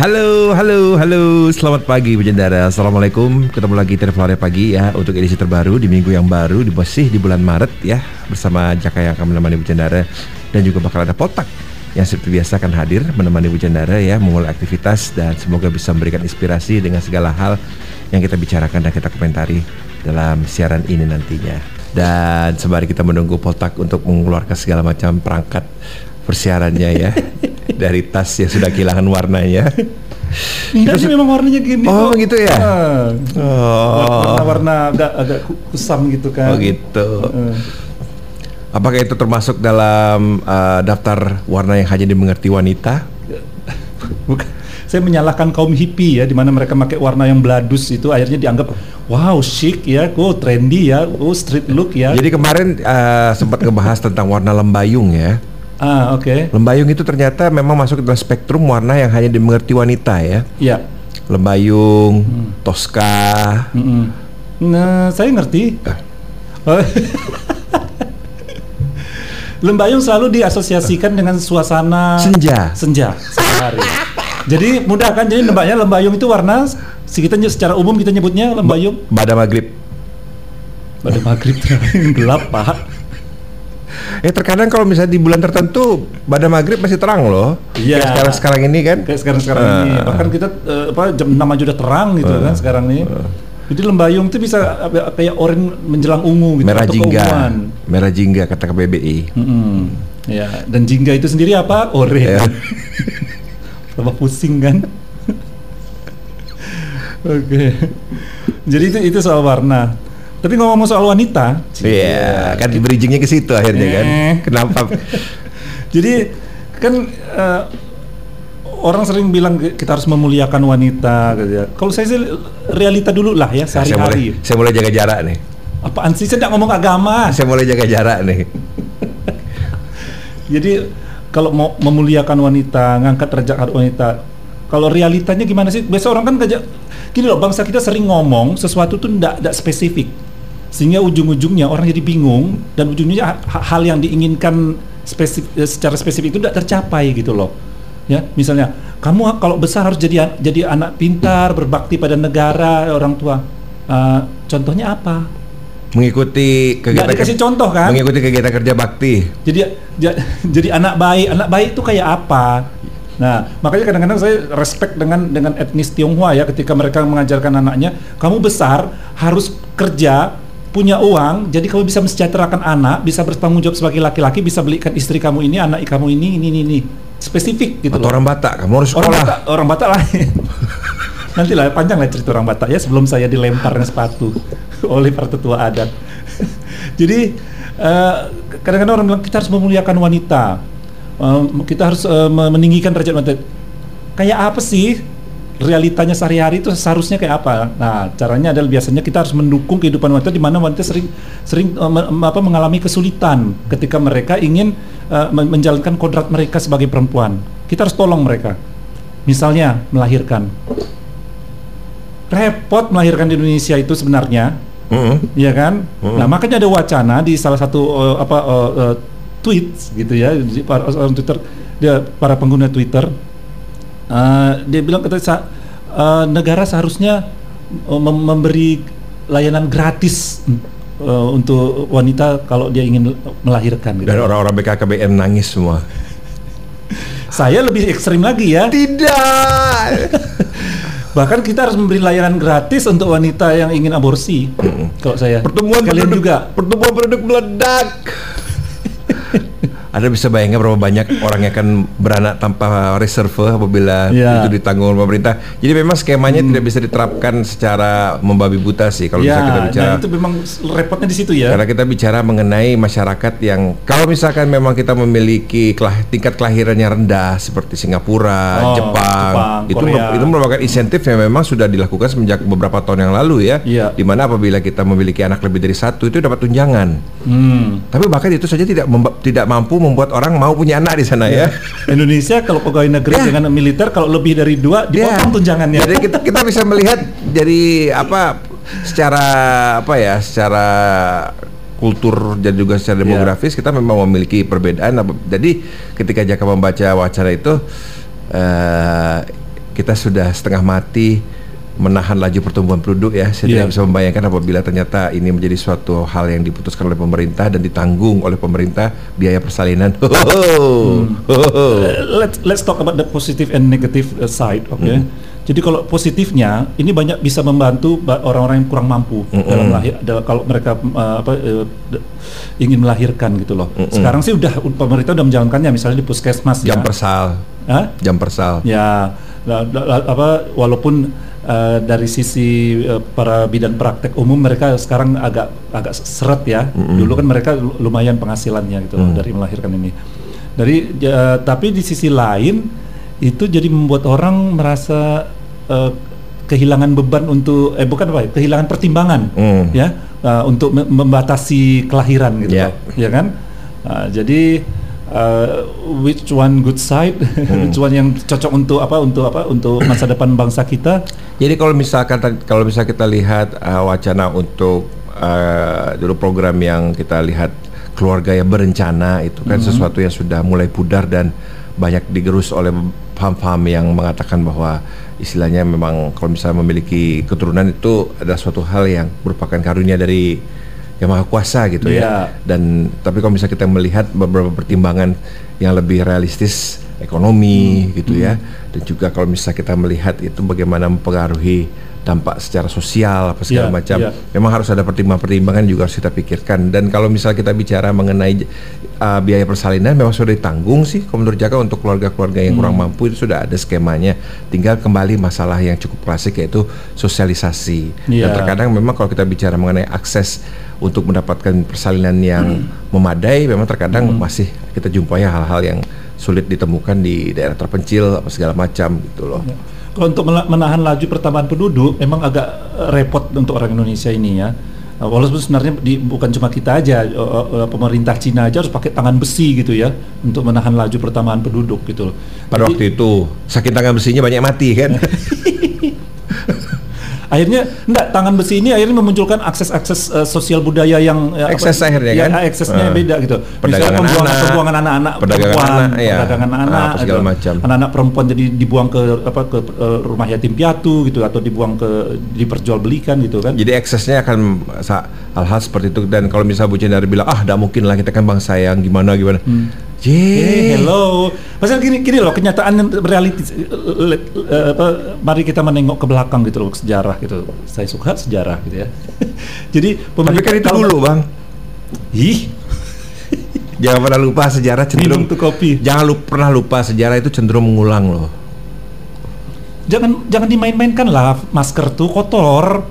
Halo, halo, halo. Selamat pagi Bujendara. Assalamualaikum. Ketemu lagi Terflore pagi ya untuk edisi terbaru di minggu yang baru di masih di bulan Maret ya bersama Jaka yang akan menemani Bujendara dan juga bakal ada Potak yang seperti biasa akan hadir menemani Bujendara ya memulai aktivitas dan semoga bisa memberikan inspirasi dengan segala hal yang kita bicarakan dan kita komentari dalam siaran ini nantinya. Dan sembari kita menunggu Potak untuk mengeluarkan segala macam perangkat persiarannya ya dari tas yang sudah kehilangan warnanya. Enggak sih memang warnanya gini Oh, kok. gitu ya? Ah. Oh, Warna-warna agak agak kusam gitu kan. oh gitu. Eh. Apakah itu termasuk dalam uh, daftar warna yang hanya dimengerti wanita? Bukan. Saya menyalahkan kaum hippie ya, di mana mereka pakai warna yang bladus itu akhirnya dianggap wow chic ya, oh trendy ya, oh street look ya. Jadi kemarin uh, sempat ngebahas tentang warna lembayung ya. Ah oke, Lembayung itu ternyata memang masuk ke dalam spektrum warna yang hanya dimengerti wanita ya. ya. Lembayung, Tosca, Mm-mm. Nah, saya ngerti. Ah. Oh. Lembayung selalu diasosiasikan dengan suasana senja. senja sehari. Jadi mudah kan? Jadi lembaknya lembayung itu warna kita secara umum kita nyebutnya lembayung Pada maghrib. pada maghrib gelap pak. Eh terkadang kalau misalnya di bulan tertentu pada maghrib masih terang loh. Iya. Kayak sekarang sekarang ini kan. Kayak sekarang sekarang Ah. ini bahkan kita eh, apa jam 6 aja udah terang gitu kan sekarang ini. Jadi lembayung itu bisa apa- kayak oranye menjelang ungu gitu Merah atau jingga. keunguan. Merah jingga kata KBBI. Mm-mm. Ya, dan jingga itu sendiri apa? Ore. Ya. Tambah pusing kan? Oke. Jadi itu itu soal warna. Tapi ngomong soal wanita, Iya, kan bridgingnya ke situ akhirnya kan. Eh. Kenapa? jadi kan eh, orang sering bilang kita harus memuliakan wanita gitu ya. Kalau saya sih realita dulu lah ya saya mulai, sehari-hari. saya mulai jaga jarak nih. Apaan sih saya tidak ngomong agama. Saya mulai jaga jarak nih. Jadi kalau mau memuliakan wanita, ngangkat derajat wanita, kalau realitanya gimana sih? Biasa orang kan kerja gini loh, bangsa kita sering ngomong sesuatu tuh ndak ndak spesifik. Sehingga ujung-ujungnya orang jadi bingung dan ujungnya ha- ha- hal yang diinginkan spesif- eh, secara spesifik itu tidak tercapai gitu loh. Ya, misalnya kamu kalau besar harus jadi jadi anak pintar, berbakti pada negara, orang tua. Eh, contohnya apa? Mengikuti kegiatan dikasih contoh kan? Mengikuti kegiatan kerja bakti. jadi ja- jadi anak baik anak baik itu kayak apa nah makanya kadang-kadang saya respect dengan dengan etnis Tionghoa ya ketika mereka mengajarkan anaknya kamu besar harus kerja punya uang jadi kamu bisa mensejahterakan anak bisa bertanggung jawab sebagai laki-laki bisa belikan istri kamu ini anak kamu ini ini ini, ini. spesifik gitu Atau loh. orang Batak, kamu harus orang sekolah. Batak orang Batak lah nanti lah panjang lah cerita orang Batak ya sebelum saya dilempar dengan sepatu. Oleh para tetua adat. Jadi eh, kadang-kadang orang bilang kita harus memuliakan wanita. Eh, kita harus me- meninggikan derajat wanita. Kayak apa sih realitanya sehari-hari itu seharusnya kayak apa nah caranya adalah biasanya kita harus mendukung kehidupan wanita di mana wanita sering sering me- me- apa mengalami kesulitan ketika mereka ingin men- menjalankan kodrat mereka sebagai perempuan kita harus tolong mereka misalnya melahirkan repot melahirkan di Indonesia itu sebenarnya Mm-mm. Iya kan? Hmm. Nah makanya ada wacana di salah satu eh, apa eh, eh, tweet gitu ya di para Twitter dia para pengguna Twitter eh, dia bilang kata eh, negara seharusnya eh, mem- memberi layanan gratis eh, untuk wanita kalau dia ingin melahirkan. Gitu. Dan orang-orang BKKBN nangis semua. Saya lebih ekstrim lagi ya. Tidak. Bahkan kita harus memberi layanan gratis untuk wanita yang ingin aborsi. Kalau saya. Pertumbuhan kalian penduduk, juga. Pertumbuhan penduduk meledak. Anda bisa bayangkan berapa banyak orang yang akan beranak tanpa reserve apabila Ya. itu ditanggung pemerintah. Jadi memang skemanya tidak bisa diterapkan secara membabi buta sih kalau bisa kita bicara. nah itu memang repotnya di situ ya. Karena kita bicara mengenai masyarakat yang kalau misalkan memang kita memiliki kelah- tingkat kelahiran yang rendah seperti Singapura, Oh, Jepang, Jepang, itu Korea. itu merupakan insentif yang memang sudah dilakukan semenjak beberapa tahun yang lalu ya. Iya. Di mana apabila kita memiliki anak lebih dari satu itu dapat tunjangan. Hmm. Tapi bahkan itu saja tidak tidak mampu membuat orang mau punya anak di sana ya. Indonesia kalau pegawai negeri Ya. dengan militer kalau lebih dari dua dipotong Ya. tunjangannya. Jadi kita kita bisa melihat dari apa secara apa ya, secara kultur dan juga secara Ya. demografis kita memang memiliki perbedaan. Apa- Jadi ketika Jaka membaca wacana itu eh kita sudah setengah mati menahan laju pertumbuhan penduduk ya. Saya Iya. tidak bisa membayangkan apabila ternyata ini menjadi suatu hal yang diputuskan oleh pemerintah dan ditanggung oleh pemerintah biaya persalinan. Ho, ho. Uh, let's let's talk about the positive and negative uh, side, oke? Hmm. Jadi kalau positifnya, ini banyak bisa membantu ba- orang-orang yang kurang mampu Mm-mm. dalam lahir, dalam- kalau mereka uh, apa uh, ingin melahirkan gitu loh. Mm-mm. Sekarang sih udah pemerintah udah menjalankannya, misalnya di puskesmas Jam ya. persal, Hah? jam persal. Ya, la- apa walaupun uh, dari sisi uh, para bidan praktek umum mereka sekarang agak agak seret ya. Mm-mm. Dulu kan mereka lu- lumayan penghasilannya gitu Mm. dari melahirkan ini. Dari ja- tapi di sisi lain itu jadi membuat orang merasa uh, kehilangan beban untuk eh bukan apa ya, kehilangan pertimbangan Mm. ya uh, untuk me- membatasi kelahiran gitu Ya. loh, ya kan? Uh, jadi uh, which one good side, which one yang cocok untuk apa untuk apa untuk masa depan bangsa kita? Jadi kalau misalkan kalau bisa kita lihat uh, wacana untuk uh, dulu program yang kita lihat keluarga yang berencana itu kan sesuatu yang sudah mulai pudar dan banyak digerus oleh paham-paham yang mengatakan bahwa istilahnya memang kalau misalnya memiliki keturunan itu adalah suatu hal yang merupakan karunia dari yang maha kuasa gitu Iya. ya. Dan tapi kalau misalnya kita melihat beberapa pertimbangan yang lebih realistis ekonomi gitu ya dan juga kalau misalnya kita melihat itu bagaimana mempengaruhi dampak secara sosial apa segala Iya, macam iya. memang harus ada pertimbangan-pertimbangan juga harus kita pikirkan dan kalau misalnya kita bicara mengenai uh, biaya persalinan memang sudah ditanggung sih kalau menurut Jaka untuk keluarga-keluarga yang kurang mampu itu sudah ada skemanya tinggal kembali masalah yang cukup klasik yaitu sosialisasi dan Iya. terkadang memang kalau kita bicara mengenai akses untuk mendapatkan persalinan yang memadai memang terkadang masih kita jumpai hal-hal yang sulit ditemukan di daerah terpencil apa segala macam gitu loh. Kalau untuk menahan laju pertambahan penduduk memang agak eh, repot untuk orang Indonesia ini ya. Eh, Walaupun sebenarnya di- bukan cuma kita aja, eh, pemerintah Cina aja harus pakai tangan besi gitu ya untuk menahan laju pertambahan penduduk gitu loh. Pada Jadi, waktu itu sakit tangan besinya banyak mati kan. akhirnya enggak tangan besi ini akhirnya memunculkan akses-akses eh, sosial budaya yang eh, Akses akhirnya ya, kan? aksesnya Eh. beda gitu. Perdagangan Misalnya pembuangan, anak, pembuangan anak-anak perdagangan perempuan, anak, iya. perdagangan Ah, anak, apa segala gitu. macam. Anak-anak perempuan jadi dibuang ke apa ke eh, rumah yatim piatu gitu atau dibuang ke diperjualbelikan gitu kan. Jadi aksesnya akan hal-hal seperti itu dan kalau misalnya Bu Cendari bilang ah tidak mungkin lah kita kan bangsa yang gimana gimana. Jee. Eh, hello. Masalah gini, gini loh, kenyataan yang reality. eh, eh, apa, mari kita menengok ke belakang gitu loh, sejarah gitu. Saya suka sejarah gitu ya. Jadi Tapi kan itu dulu bang. Ih, Jangan pernah lupa sejarah cenderung. minum tuh kopi. Jangan lu pernah lupa sejarah itu cenderung mengulang loh. Jangan jangan dimain-mainkan lah, masker tuh kotor.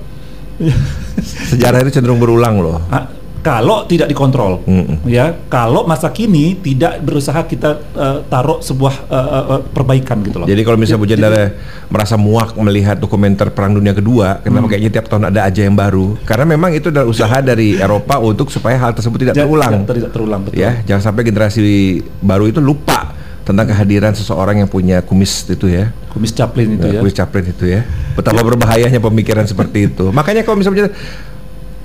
Sejarah itu cenderung berulang loh. Ah, kalau tidak dikontrol, Mm-mm. ya. Kalau masa kini tidak berusaha kita eh, taruh sebuah eh, eh, perbaikan gitu loh. Jadi kalau misalnya Bu Jadi- Cendara merasa muak melihat dokumenter Perang Dunia Kedua, kenapa Hmm. kayaknya tiap tahun ada aja yang baru? Karena memang itu adalah usaha dari Eropa untuk supaya hal tersebut tidak terulang. ja- tidak terulang betul. Ya, jangan sampai generasi baru itu lupa tentang kehadiran seseorang yang punya kumis itu ya. Kumis Chaplin itu ya. Kumis Chaplin itu ya. Betapa berbahayanya pemikiran seperti itu. Makanya kalau misalnya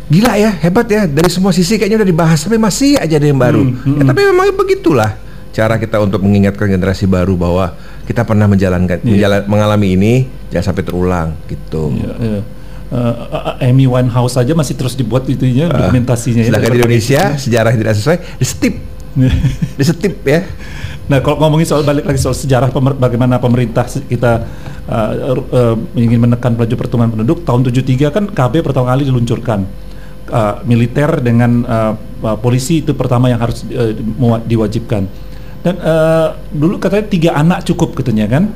gila ya, hebat ya. Dari semua sisi kayaknya udah dibahas, tapi masih aja ada yang baru. Hmm, Ya, tapi memang begitulah cara kita untuk mengingatkan generasi baru bahwa kita pernah menjalankan Iya. menjalan- mengalami ini jangan sampai terulang gitu. Ya, ya. Eh, Amy Winehouse saja masih terus dibuat itunya Ah, dokumentasinya. ya. Sedangkan di Indonesia sejarah yang tidak sesuai di setip, di setip ya. Nah, kalau ngomongin soal balik lagi soal sejarah pemer- bagaimana pemerintah kita uh, uh, ingin menekan laju pertumbuhan penduduk, tahun 73 kan KB pertama kali diluncurkan. Uh, militer dengan uh, uh, polisi itu pertama yang harus uh, diwajibkan. Dan uh, dulu katanya tiga anak cukup katanya kan?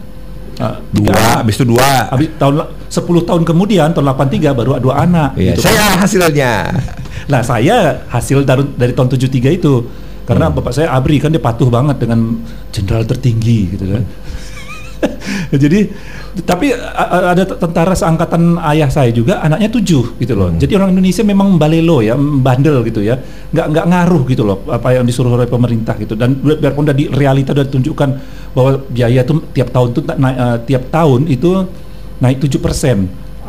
Uh, Dua, anak. habis itu dua. Habis tahun la- 10 tahun kemudian tahun 83 baru dua anak. Iya, gitu kan. saya hasilnya. Nah saya hasil dari, dari tahun 73 itu karena Hmm. bapak saya Abri kan dia patuh banget dengan jenderal tertinggi gitu kan. Jadi tapi ada tentara seangkatan ayah saya juga anaknya tujuh gitu loh. Hmm. Jadi orang Indonesia memang balelo ya, bandel gitu ya, nggak nggak ngaruh gitu loh apa yang disuruh oleh pemerintah gitu. Dan bi- biarpun udah di realita udah ditunjukkan bahwa biaya tuh tiap tahun tuh naik eh, tiap tahun itu naik 7 persen.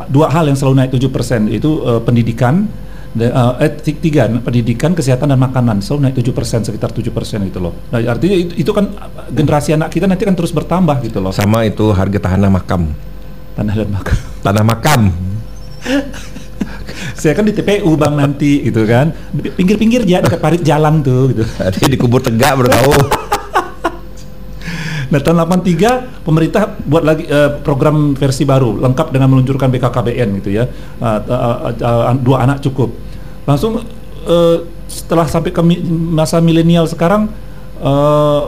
Dua hal yang selalu naik 7 persen itu eh, pendidikan Uh, eh ti- tiga pendidikan kesehatan dan makanan so naik 7% sekitar 7% gitu loh nah, artinya itu, itu kan uh, generasi anak kita nanti kan terus bertambah gitu loh Sama itu harga tanah makam. tanah dan makan Tanah makam. saya kan di TPU bang nanti gitu kan pinggir-pinggir ya dekat parit jalan tuh gitu Tadi dikubur tegak baru tahu. Nah tahun 83 pemerintah buat lagi eh, program versi baru lengkap dengan meluncurkan BKKBN gitu ya. Uh, uh, uh, uh, dua anak cukup. Langsung eh, setelah sampai ke mi- masa milenial sekarang eh,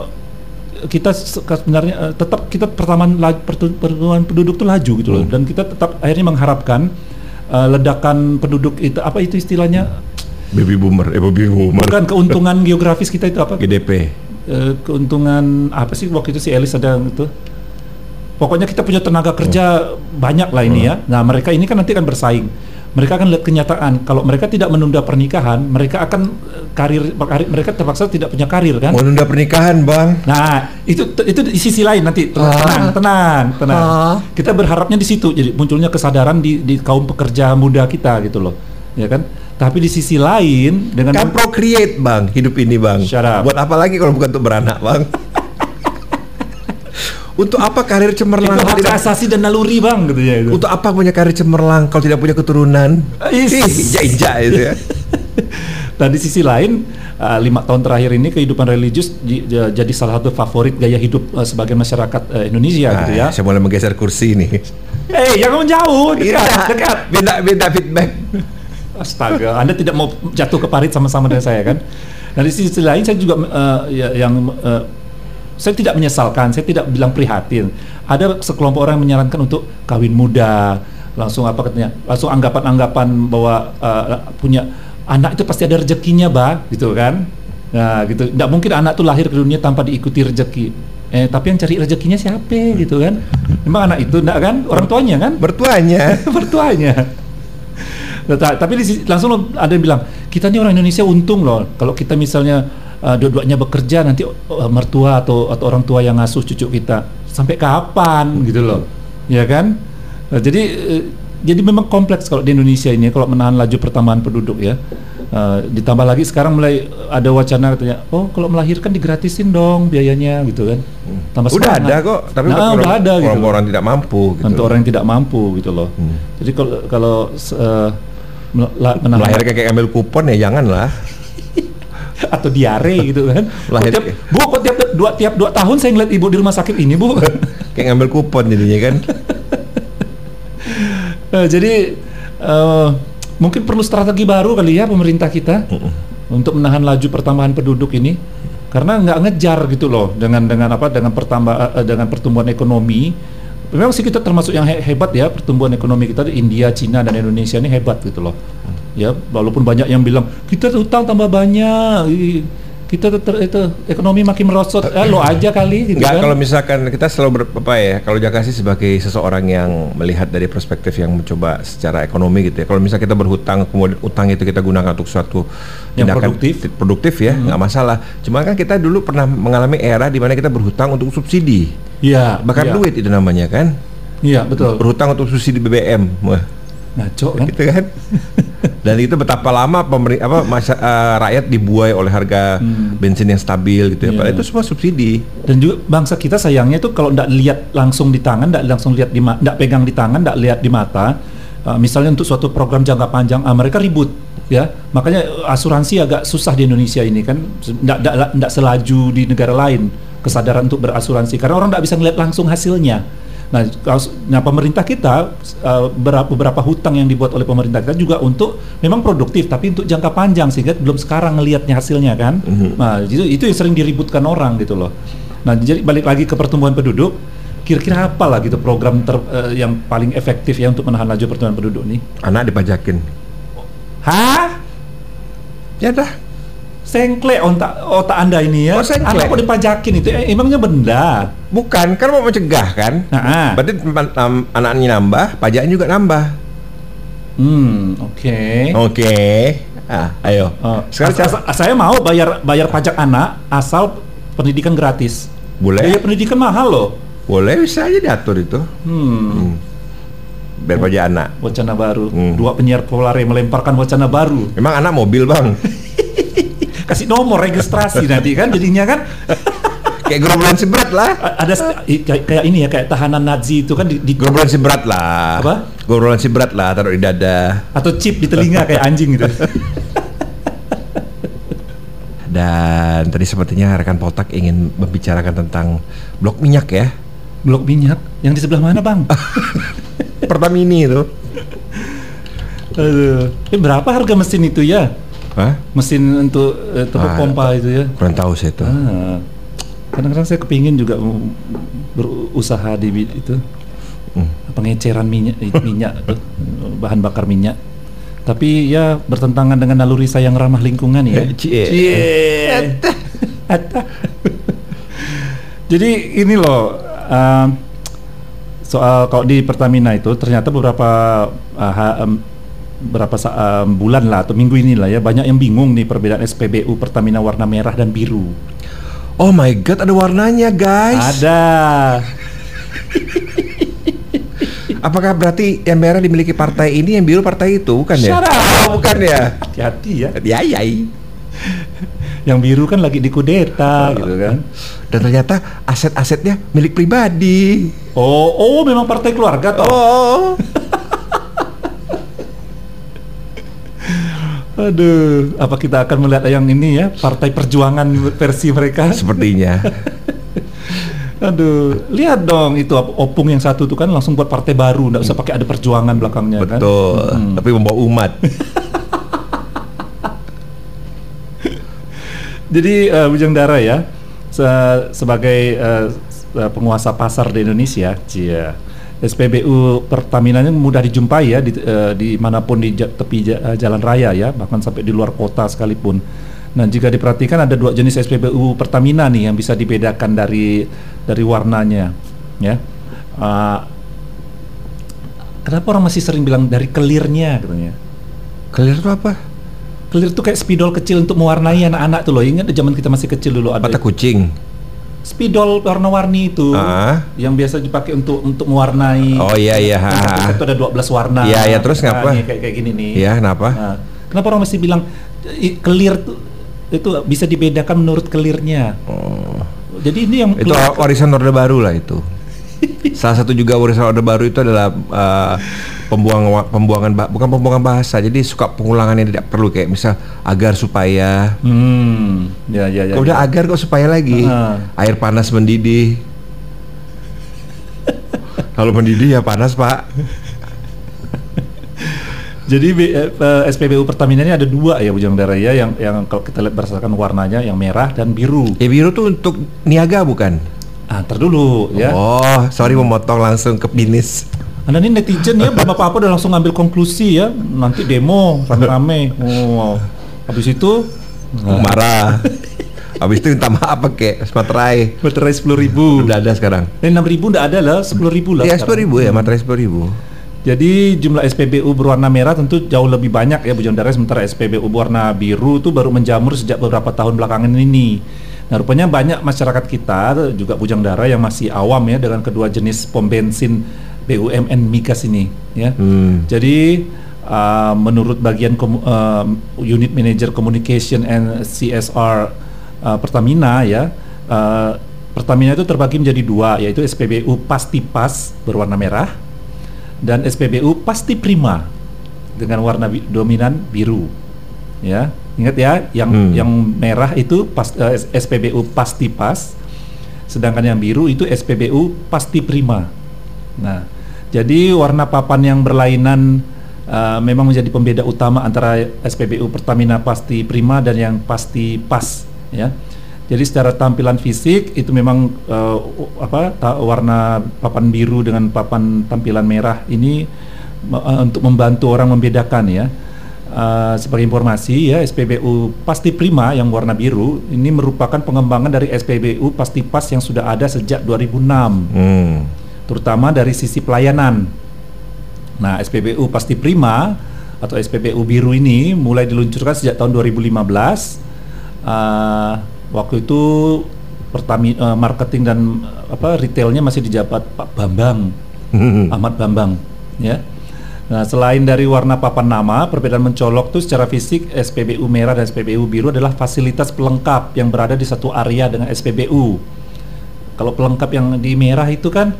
kita se- sebenarnya eh, tetap kita pertu- pertumbuhan penduduk itu laju gitu loh. Dan kita tetap akhirnya mengharapkan eh, ledakan penduduk itu apa itu istilahnya? Baby boomer, eh baby boomer. bukan keuntungan geografis kita itu apa? GDP. Eh, keuntungan apa sih waktu itu si Elis ada itu pokoknya kita punya tenaga kerja banyak lah ini ya nah mereka ini kan nanti akan bersaing mereka akan lihat kenyataan kalau mereka tidak menunda pernikahan mereka akan eh, karir, karir mereka terpaksa tidak punya karir kan Mau nunda pernikahan, Bang. Nah, itu itu di sisi lain nanti tenang, Ah. tenang, tenang, tenang. Ah. Kita berharapnya di situ, jadi munculnya kesadaran di, di kaum pekerja muda kita gitu loh, ya kan? Tapi di sisi lain dengan Kan procreate, Bang, hidup ini, Bang. Buat apa lagi kalau bukan untuk beranak, Bang? untuk apa karir itu cemerlang? hak Tidak- asasi dan naluri bang gitu ya itu. Untuk apa punya karir cemerlang kalau tidak punya keturunan? Injak-injak itu ya. Dan di sisi lain, uh, lima tahun terakhir ini kehidupan religius jadi salah satu favorit gaya hidup uh, sebagian masyarakat uh, Indonesia gitu ya. Ah, Saya mulai menggeser kursi nih. Eh, jangan menjauh, dekat, Iya, dekat. Beda beda feedback. Astaga, Anda tidak mau jatuh ke parit sama-sama dengan saya kan? Nah di sisi lain saya juga ya, yang eh, saya tidak menyesalkan, saya tidak bilang prihatin. Ada sekelompok orang yang menyarankan untuk kawin muda, langsung apa katanya, langsung anggapan-anggapan bahwa eh, punya anak itu pasti ada rezekinya, bah, gitu kan? Nah gitu, tidak mungkin anak tuh lahir ke dunia tanpa diikuti rezeki. Eh tapi yang cari rezekinya siapa, gitu kan? Memang anak itu, enggak kan? Orang tuanya kan? Bertuanya. mertuanya. Ta- tapi langsung lo- ada yang bilang kita ini orang Indonesia untung loh. Kalau kita misalnya uh, dua-duanya bekerja nanti uh, mertua atau atau orang tua yang ngasuh cucu kita. Sampai kapan? Gitu loh. Ya kan? Nah, jadi eh, jadi memang kompleks kalau di Indonesia ini kalau menahan laju pertambahan penduduk ya. Uh, ditambah lagi sekarang mulai ada wacana katanya oh kalau melahirkan digratisin dong biayanya gitu kan. Tambah Udah semangat. ada kok, tapi nah, udah orang, ada gitu orang, orang tidak mampu gitu. untuk orang yang tidak mampu gitu loh. Hmm. Jadi kalau kalau se- mel- la- menahan Melahirkan kayak ambil kupon ya jangan lah. atau diare gitu kan. Lahir- tiap, bu, kok tiap dua tiap dua tahun saya ngeliat ibu di rumah sakit ini bu. Kayak ngambil kupon jadinya kan. Eh, jadi eh, mungkin perlu strategi baru kali ya pemerintah kita untuk menahan laju pertambahan penduduk ini karena nggak ngejar gitu loh dengan dengan apa dengan pertambah eh, dengan pertumbuhan ekonomi. Memang sih kita termasuk yang he- hebat ya pertumbuhan ekonomi kita di India, Cina dan Indonesia ini hebat gitu loh. Ya, walaupun banyak yang bilang kita utang tambah banyak, kita tetap itu ekonomi makin merosot. Eh, lo aja kali gitu Enggak kan. kalau misalkan kita selalu ber, apa ya kalau Jaka sih sebagai seseorang yang melihat dari perspektif yang mencoba secara ekonomi gitu ya. Kalau misalnya kita berhutang kemudian utang itu kita gunakan untuk suatu Yang tindakan produktif. ti- produktif ya nggak masalah. Cuma kan kita dulu pernah mengalami era di mana kita berhutang untuk subsidi. Iya, Bakar iya. duit itu namanya kan. Iya, betul. Berhutang untuk subsidi BBM. Wah, Ngaco kan. gitu kan. Dan itu betapa lama pemeri apa masa, eh, rakyat dibuai oleh harga bensin yang stabil gitu ya. Padahal itu semua subsidi. Dan juga bangsa kita sayangnya itu kalau tidak lihat langsung di tangan, tidak langsung lihat di nggak pegang di tangan, tidak lihat di mata. uh, misalnya untuk suatu program jangka panjang, ah, mereka ribut, ya. Makanya uh, asuransi agak susah di Indonesia ini kan, tidak tidak selaju di negara lain kesadaran untuk berasuransi karena orang tidak bisa melihat langsung hasilnya. Nah, nah pemerintah kita uh, beberapa, hutang yang dibuat oleh pemerintah kita juga untuk memang produktif tapi untuk jangka panjang sehingga belum sekarang ngelihatnya hasilnya kan. Mhm. Nah, itu itu yang sering diributkan orang gitu loh. Nah, jadi balik lagi ke pertumbuhan penduduk, kira-kira apa lah gitu program ter- eh, yang paling efektif ya untuk menahan laju pertumbuhan penduduk nih? Anak dipajakin. Hah? Ya dah. Sengklek otak otak Anda ini ya. Oh, sengklek. Anak kok dipajakin itu eh, emangnya benda. Bukan, kan mau mencegah kan? Nah, ah. Berarti um, anaknya nambah, pajaknya juga nambah. Hmm, oke. Oke. Ah, ayo. Oh, Sekarang as- as- saya mau bayar bayar pajak anak asal pendidikan gratis. Boleh. Biaya pendidikan mahal loh. Boleh bisa aja diatur itu. Hmm. Hmm. biar aja anak. Wacana baru. Hmm. Dua penyiar populer melemparkan wacana baru. Emang anak mobil bang? Kasih nomor registrasi nanti kan jadinya kan. kayak gerombolan si berat lah. Ada kayak, kayak ini ya kayak tahanan Nazi itu kan di, di Gerombolan si berat lah. Apa? Gerombolan si berat lah taruh di dada. atau chip di telinga kayak anjing gitu. Dan tadi sepertinya rekan Potak ingin membicarakan tentang blok minyak ya. Blok minyak yang di sebelah mana bang? Pertamini itu. Aduh. Eh, berapa harga mesin itu ya? Hah? Mesin untuk eh, tempat Ah. pompa itu ya? Kurang tahu saya itu. Ah. Kadang-kadang saya kepingin juga berusaha di itu Hmm. pengeceran minyak minyak tuh, bahan bakar minyak. Tapi ya bertentangan dengan naluri saya yang ramah lingkungan ya. Eh, cie. Cie. Ata. Jadi ini loh um, soal kalau di Pertamina itu ternyata beberapa uh, ha- berapa em, bulan lah atau minggu ini lah ya banyak yang bingung nih perbedaan SPBU Pertamina warna merah dan biru. Oh my god, ada warnanya guys. Ada. Apakah berarti yang merah dimiliki partai ini, yang biru partai itu, bukan ya? Oh, bukan ya? Hati-hati ya. Ya, ya. Yang biru kan lagi dikudeta gitu kan. Dan ternyata aset-asetnya milik pribadi. Oh, oh memang partai keluarga toh. Oh. Aduh, apa kita akan melihat yang ini ya, partai perjuangan versi mereka? Sepertinya. Aduh, lihat dong itu op- opung yang satu tuh kan langsung buat partai baru, nggak usah pakai ada perjuangan belakangnya kan. Betul. Hmm. Tapi membawa umat. Jadi eh, Bujang Dara ya, se- sebagai eh, penguasa pasar di Indonesia, cia, SPBU Pertamina ini mudah dijumpai ya di eh, di mana pun di tepi eh, jalan raya ya, bahkan sampai di luar kota sekalipun. Nah jika diperhatikan ada dua jenis SPBU Pertamina nih yang bisa dibedakan dari dari warnanya, ya. Ah, kenapa orang masih sering bilang dari kelirnya katanya? Clear itu apa? Clear itu kayak spidol kecil untuk mewarnai anak-anak tuh loh. Ingat zaman kita masih kecil dulu ada Mata kucing. Spidol warna-warni itu Ah. yang biasa dipakai untuk untuk mewarnai. Oh, iya, iya, ha. Itu ada 12 warna. Iya, iya, terus Nah, ngapa? nih, kayak kayak gini nih. Iya, kenapa? Nah, kenapa orang masih bilang clear tuh itu bisa dibedakan menurut clearnya. Oh. Jadi ini yang Itu warisan Orde Baru lah itu. Salah satu juga warisan Orde Baru itu adalah uh, pembuangan pembuangan bukan pembuangan bahasa. Jadi suka pengulangan yang tidak perlu kayak misal agar supaya Hmm, ya ya ya. Udah ya. agar kok supaya lagi. Ah. Air panas mendidih. Kalau mendidih ya panas, Pak. Jadi eh, SPBU Pertamina ini ada dua ya Bujang Dara ya yang yang kalau kita lihat berdasarkan warnanya yang merah dan biru. Ya biru tuh untuk niaga bukan? Ah, ntar dulu ya. Oh, sorry memotong langsung ke finish. Anda ini netizen ya, belum apa-apa udah langsung ngambil konklusi ya. Nanti demo rame-rame. Oh, habis itu Marah. Habis itu minta maaf pakai materai. baterai sepuluh ribu. Udah ada sekarang. Dan enam ribu nggak ada lah, sepuluh ribu lah. Ya sekarang. 10 ribu ya, materai 10 ribu. Jadi jumlah SPBU berwarna merah tentu jauh lebih banyak ya Bujang Dara sementara SPBU berwarna biru itu baru menjamur sejak beberapa tahun belakangan ini. Nah rupanya banyak masyarakat kita juga Bujang Dara yang masih awam ya dengan kedua jenis pom bensin BUMN migas ini ya. Hmm. Jadi uh, menurut bagian komu- uh, unit manager communication and CSR uh, Pertamina ya, uh, Pertamina itu terbagi menjadi dua yaitu SPBU Pasti Pas berwarna merah dan SPBU Pasti Prima dengan warna bi- dominan biru. Ya, ingat ya, yang Hmm. yang merah itu pas, uh, SPBU Pasti Pas, sedangkan yang biru itu SPBU Pasti Prima. Nah, jadi warna papan yang berlainan uh, memang menjadi pembeda utama antara SPBU Pertamina Pasti Prima dan yang Pasti Pas, ya. Jadi secara tampilan fisik itu memang uh, apa ta- warna papan biru dengan papan tampilan merah ini uh, untuk membantu orang membedakan ya. Uh, sebagai informasi ya SPBU Pasti Prima yang warna biru ini merupakan pengembangan dari SPBU Pasti Pas yang sudah ada sejak 2006 Hmm. Terutama dari sisi pelayanan. Nah, SPBU Pasti Prima atau SPBU biru ini mulai diluncurkan sejak tahun 2015. Uh, waktu itu pertami uh, marketing dan uh, apa retailnya masih dijabat Pak Bambang Hmm. Ahmad Bambang ya. Nah, selain dari warna papan nama, perbedaan mencolok tuh secara fisik SPBU merah dan SPBU biru adalah fasilitas pelengkap yang berada di satu area dengan SPBU. Kalau pelengkap yang di merah itu kan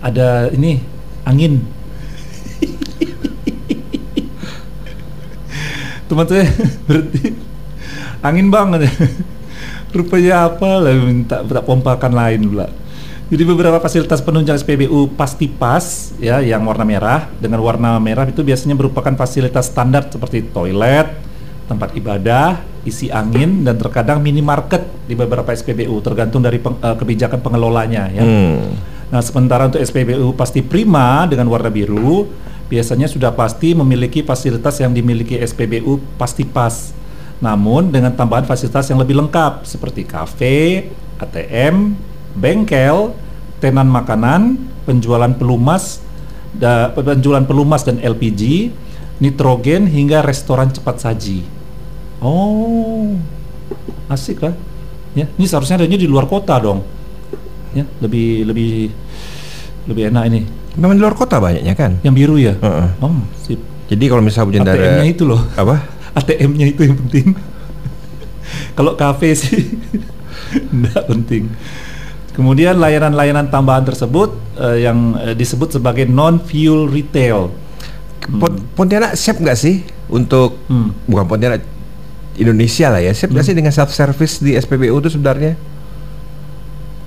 ada ini angin. Teman saya berarti angin banget. Rupanya apa lah minta, minta pompakan lain pula. Jadi beberapa fasilitas penunjang SPBU pasti pas ya yang warna merah dengan warna merah itu biasanya merupakan fasilitas standar seperti toilet, tempat ibadah, isi angin dan terkadang minimarket di beberapa SPBU tergantung dari peng, uh, kebijakan pengelolanya ya. Hmm. Nah, sementara untuk SPBU pasti prima dengan warna biru biasanya sudah pasti memiliki fasilitas yang dimiliki SPBU pasti pas. Namun dengan tambahan fasilitas yang lebih lengkap seperti kafe, ATM, bengkel, tenan makanan, penjualan pelumas, da, penjualan pelumas dan LPG, nitrogen hingga restoran cepat saji. Oh, asik lah. Ya, ini seharusnya adanya di luar kota dong. Ya, lebih lebih lebih enak ini. Memang di luar kota banyaknya kan? Yang biru ya. Heeh. Oh, sip. Jadi kalau misalnya Bujang Dara ATM-nya itu loh. apa? ATM-nya itu yang penting. Kalau kafe sih enggak penting. Kemudian layanan-layanan tambahan tersebut eh, yang eh, disebut sebagai non-fuel retail. Pon- Pontianak siap nggak sih untuk Hmm. bukan Pontianak Indonesia lah ya siap nggak sih dengan self service di SPBU itu sebenarnya?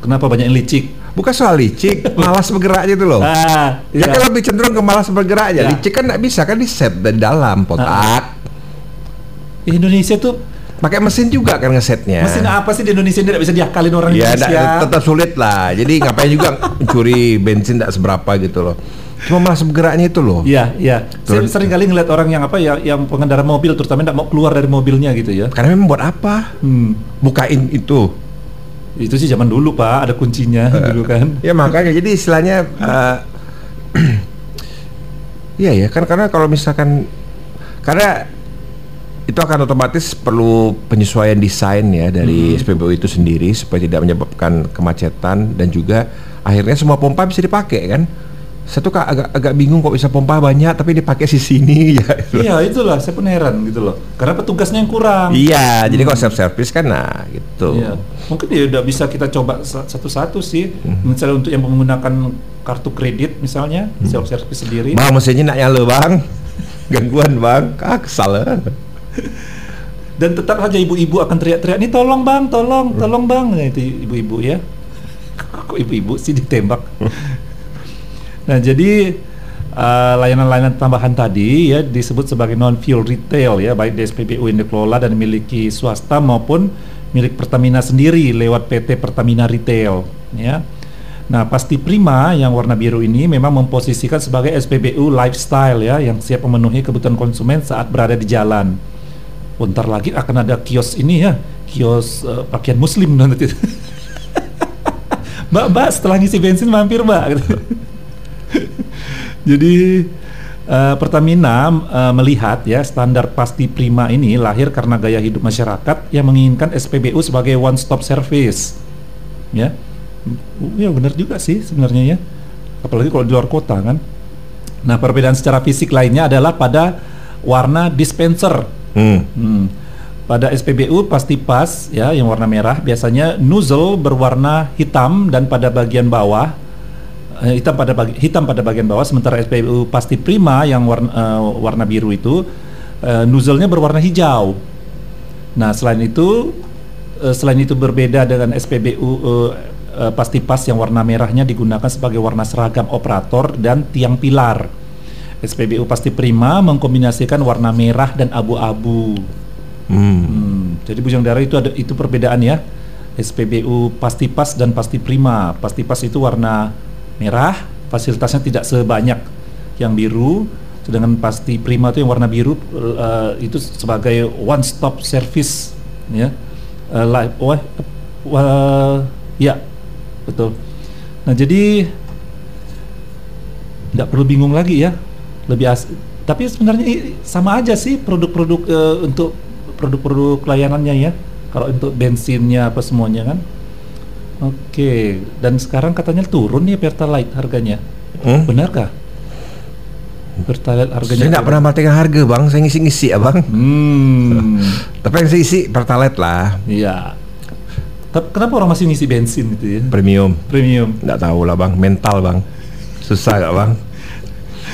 Kenapa banyak yang licik? Bukan soal licik, malas bergerak gitu loh. Ah, Ya kan lebih cenderung ke malas bergerak aja. Ya. Licik kan nggak bisa kan di set dari dalam kotak. Indonesia tuh Pakai mesin juga kan ngesetnya. mesin apa sih di Indonesia ini tidak bisa diakalin orang Ya Indonesia? nggak- tetap sulit lah. Jadi ngapain juga mencuri bensin tidak seberapa gitu loh. Cuma malas bergeraknya itu loh. Iya, iya. Saya sering kali ngeliat orang yang apa ya, yang pengendara mobil terutama tidak mau keluar dari mobilnya gitu ya. Karena memang buat apa? Hmm. Bukain itu. Itu sih zaman dulu pak, ada kuncinya dulu kan. Ya makanya jadi istilahnya eh, Iya ya kan karena kalau misalkan karena itu akan otomatis perlu penyesuaian desain ya dari SPBU itu sendiri supaya tidak menyebabkan kemacetan dan juga akhirnya semua pompa bisa dipakai kan. Satu kak agak agak bingung kok bisa pompa banyak tapi dipakai di sini ya. Iya itulah, saya pun heran gitu loh. Karena petugasnya yang kurang. Iya, jadi kalau self service kan nah gitu. Iya. Mungkin ya udah bisa kita coba sa- satu-satu sih. Hmm. Misalnya untuk yang menggunakan kartu kredit misalnya, Hmm. self service sendiri. Bang mesinnya nak nyala bang. Gangguan bang, ah kesal. Dan tetap saja ibu-ibu akan teriak-teriak, "Nih tolong Bang, tolong, tolong Bang." Nah, itu ibu-ibu ya. Kok ibu-ibu sih ditembak. Nah, jadi uh, layanan-layanan tambahan tadi ya disebut sebagai non fuel retail ya, baik di SPBU yang dikelola dan dimiliki swasta maupun milik Pertamina sendiri lewat PT Pertamina Retail ya. Nah, pasti prima yang warna biru ini memang memposisikan sebagai SPBU lifestyle ya yang siap memenuhi kebutuhan konsumen saat berada di jalan. Bentar lagi akan ada kios ini ya, kios eh, pakaian muslim nanti. mbak, mbak setelah ngisi bensin mampir mbak. Jadi eh, Pertamina eh, melihat ya standar pasti prima ini lahir karena gaya hidup masyarakat yang menginginkan SPBU sebagai one stop service. Ya, Mm, ya benar juga sih sebenarnya ya. Apalagi kalau di luar kota kan. Nah perbedaan secara fisik lainnya adalah pada warna dispenser. Hmm. Hmm. Pada SPBU pasti pas ya yang warna merah biasanya nozzle berwarna hitam dan pada bagian bawah hitam pada bagi, hitam pada bagian bawah sementara SPBU pasti prima yang warna eh, warna biru itu eh, nozzle-nya berwarna hijau. Nah, selain itu eh, selain itu berbeda dengan SPBU eh, eh, pasti pas yang warna merahnya digunakan sebagai warna seragam operator dan tiang pilar. SPBU pasti prima mengkombinasikan warna merah dan abu-abu. Hmm. Hmm, jadi bujang darah itu ada itu perbedaan ya. SPBU pasti pas dan pasti prima. Pasti pas itu warna merah, fasilitasnya tidak sebanyak yang biru. Sedangkan pasti prima itu yang warna biru eh, itu sebagai one stop service ya. Eh, li- wah, wah, ya betul. Nah jadi tidak perlu bingung lagi ya lebih as tapi sebenarnya sama aja sih produk-produk eh, untuk produk-produk layanannya ya kalau untuk bensinnya apa semuanya kan oke dan sekarang katanya turun nih pertalite harganya Hmm? benarkah Pertalite harganya. Saya nggak pernah matikan harga bang, saya ngisi-ngisi ya bang. Hmm. Tapi yang saya isi pertalite lah, Iya. Tapi kenapa orang masih ngisi bensin gitu ya? premium. Premium. Nggak tahu lah bang, mental bang, susah gak bang?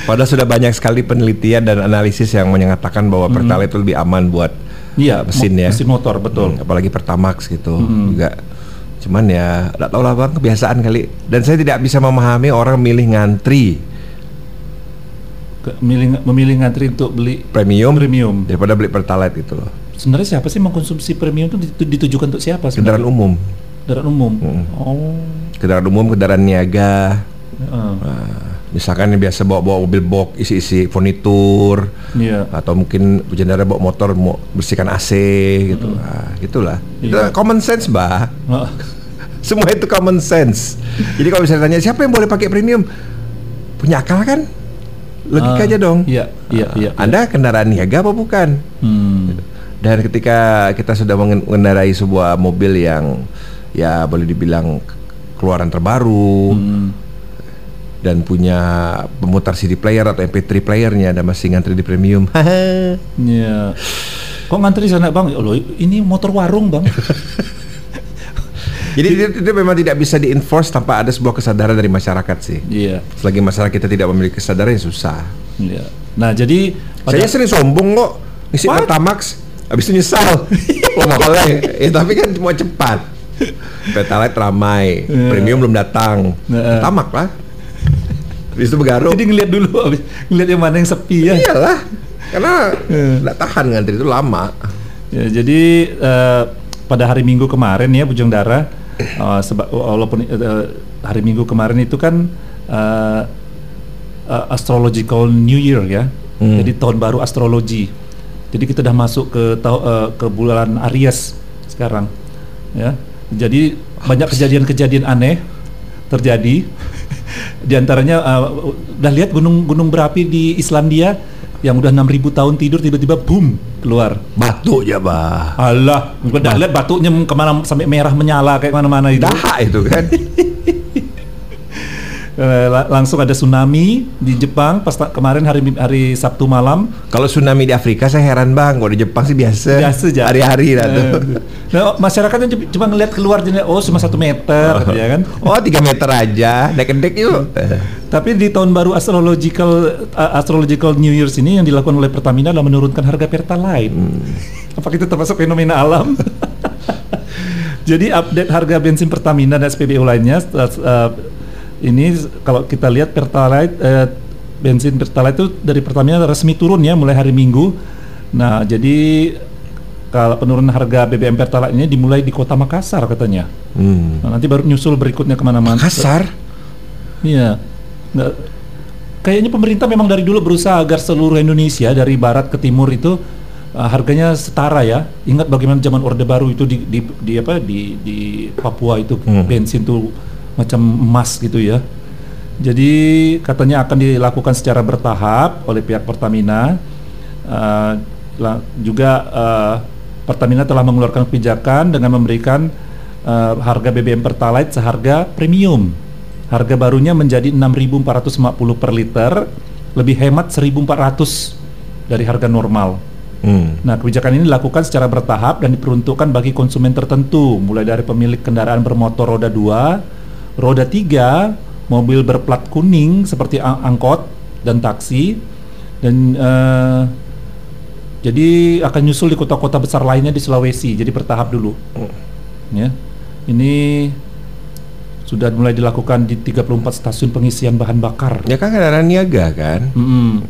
Padahal sudah banyak sekali penelitian dan analisis yang menyatakan bahwa pertalite itu lebih aman buat Iya, mesin ya. Mesin motor betul. Hmm, apalagi Pertamax gitu juga. Cuman ya nggak tahu lah bang, kebiasaan kali. Dan saya tidak bisa memahami orang milih ngantri Ke- Memilih, memilih ngantri untuk beli premium, premium. daripada beli pertalite gitu loh. Sebenarnya siapa sih mengkonsumsi premium itu ditu- ditujukan untuk siapa? Kendaraan sebenarnya? umum, Kendaraan umum. Mm. Oh. kendaraan umum, kendaraan niaga. Heeh. Nah, misalkan yang biasa bawa-bawa mobil box isi-isi furnitur Iya. atau mungkin bercandara bawa motor mau bersihkan AC gitu. Nah, gitulah. Itu Iya. common sense, Mbak. Heeh. Semua itu common sense. Jadi kalau misalnya tanya siapa yang boleh pakai premium? Punya akal kan? Logika aja dong. Iya, iya, Ah, iya. Anda kendaraan niaga apa bukan? Hmm. Dan ketika kita sudah mengen- mengendarai sebuah mobil yang ya boleh dibilang keluaran terbaru Hmm. Dan punya pemutar CD player atau MP3 playernya dan masih ngantri di premium. Iya. Kok ngantri sana bang? Oh, loh, ini motor warung bang. Jadi itu, itu memang tidak bisa di-enforce tanpa ada sebuah kesadaran dari masyarakat sih. Iya. Selagi masyarakat kita tidak memiliki kesadaran ya susah. Iya. Nah jadi Saya sering sombong kok ngisi? Pertamax habis itu nyesal. oh mahalnya. Ya tapi kan mau cepat. Pertalite ramai, Iya. premium belum datang. Iya. Pertamax lah. Habis itu begaruk. jadi ngeliat dulu, abis ngeliat yang mana yang sepi ya. Iyalah. Karena Iya. nggak tahan ngantri itu lama. Ya, jadi eh, pada hari Minggu kemarin ya Bujang Dara, eh, seba- walaupun eh, hari Minggu kemarin itu kan eh, eh, astrological New Year ya, Hmm. jadi tahun baru astrologi. Jadi kita udah masuk ke tau- eh, ke bulan Aries sekarang, ya. Jadi banyak kejadian-kejadian aneh terjadi. Di antaranya eh, udah lihat gunung-gunung berapi di Islandia yang udah 6000 tahun tidur tiba-tiba boom keluar. Batu ya bah. Alah, udah lihat batuknya ke mana sampai merah menyala kayak mana-mana itu. Dahak itu kan. Eh, la- langsung ada tsunami di Jepang pas kemarin hari hari Sabtu malam. Kalau tsunami di Afrika saya heran bang. Kalau di Jepang sih biasa. Biasa aja. Hari-hari lah tuh. Eh, Nah, masyarakatnya cuma- ngeliat keluar jadi oh cuma satu meter, ya kan? Oh tiga meter aja. Dek-dek yuk. Tapi di tahun baru astrological uh, astrological New Year's ini yang dilakukan oleh Pertamina adalah menurunkan harga Pertalite. Apakah itu termasuk fenomena alam? Jadi update harga bensin Pertamina dan SPBU lainnya uh, uh, ini kalau kita lihat Pertalite uh, bensin Pertalite itu dari Pertamina resmi turun ya mulai hari Minggu. Nah, jadi kalau penurunan harga BBM Pertalite ini dimulai di Kota Makassar katanya. Hmm. Nah, nanti baru nyusul berikutnya ke mana-mana. Kasar. Iya. Nggak, kayaknya pemerintah memang dari dulu berusaha agar seluruh Indonesia dari barat ke timur itu uh, harganya setara ya. Ingat bagaimana zaman Orde Baru itu di, di, di apa di di Papua itu Hmm. bensin tuh macam emas gitu ya. Jadi katanya akan dilakukan secara bertahap oleh pihak Pertamina. Uh, juga uh, Pertamina telah mengeluarkan kebijakan dengan memberikan uh, harga BBM Pertalite seharga premium. Harga barunya menjadi 6.450 per liter, lebih hemat 1.400 dari harga normal. Hmm. Nah, kebijakan ini dilakukan secara bertahap dan diperuntukkan bagi konsumen tertentu, mulai dari pemilik kendaraan bermotor roda 2, roda 3, mobil berplat kuning seperti ang- angkot dan taksi, dan eh, jadi akan nyusul di kota-kota besar lainnya di Sulawesi. Jadi bertahap dulu. Ya. Ini sudah mulai dilakukan di 34 stasiun pengisian bahan bakar. Ya kan kendaraan niaga kan. Mm-mm.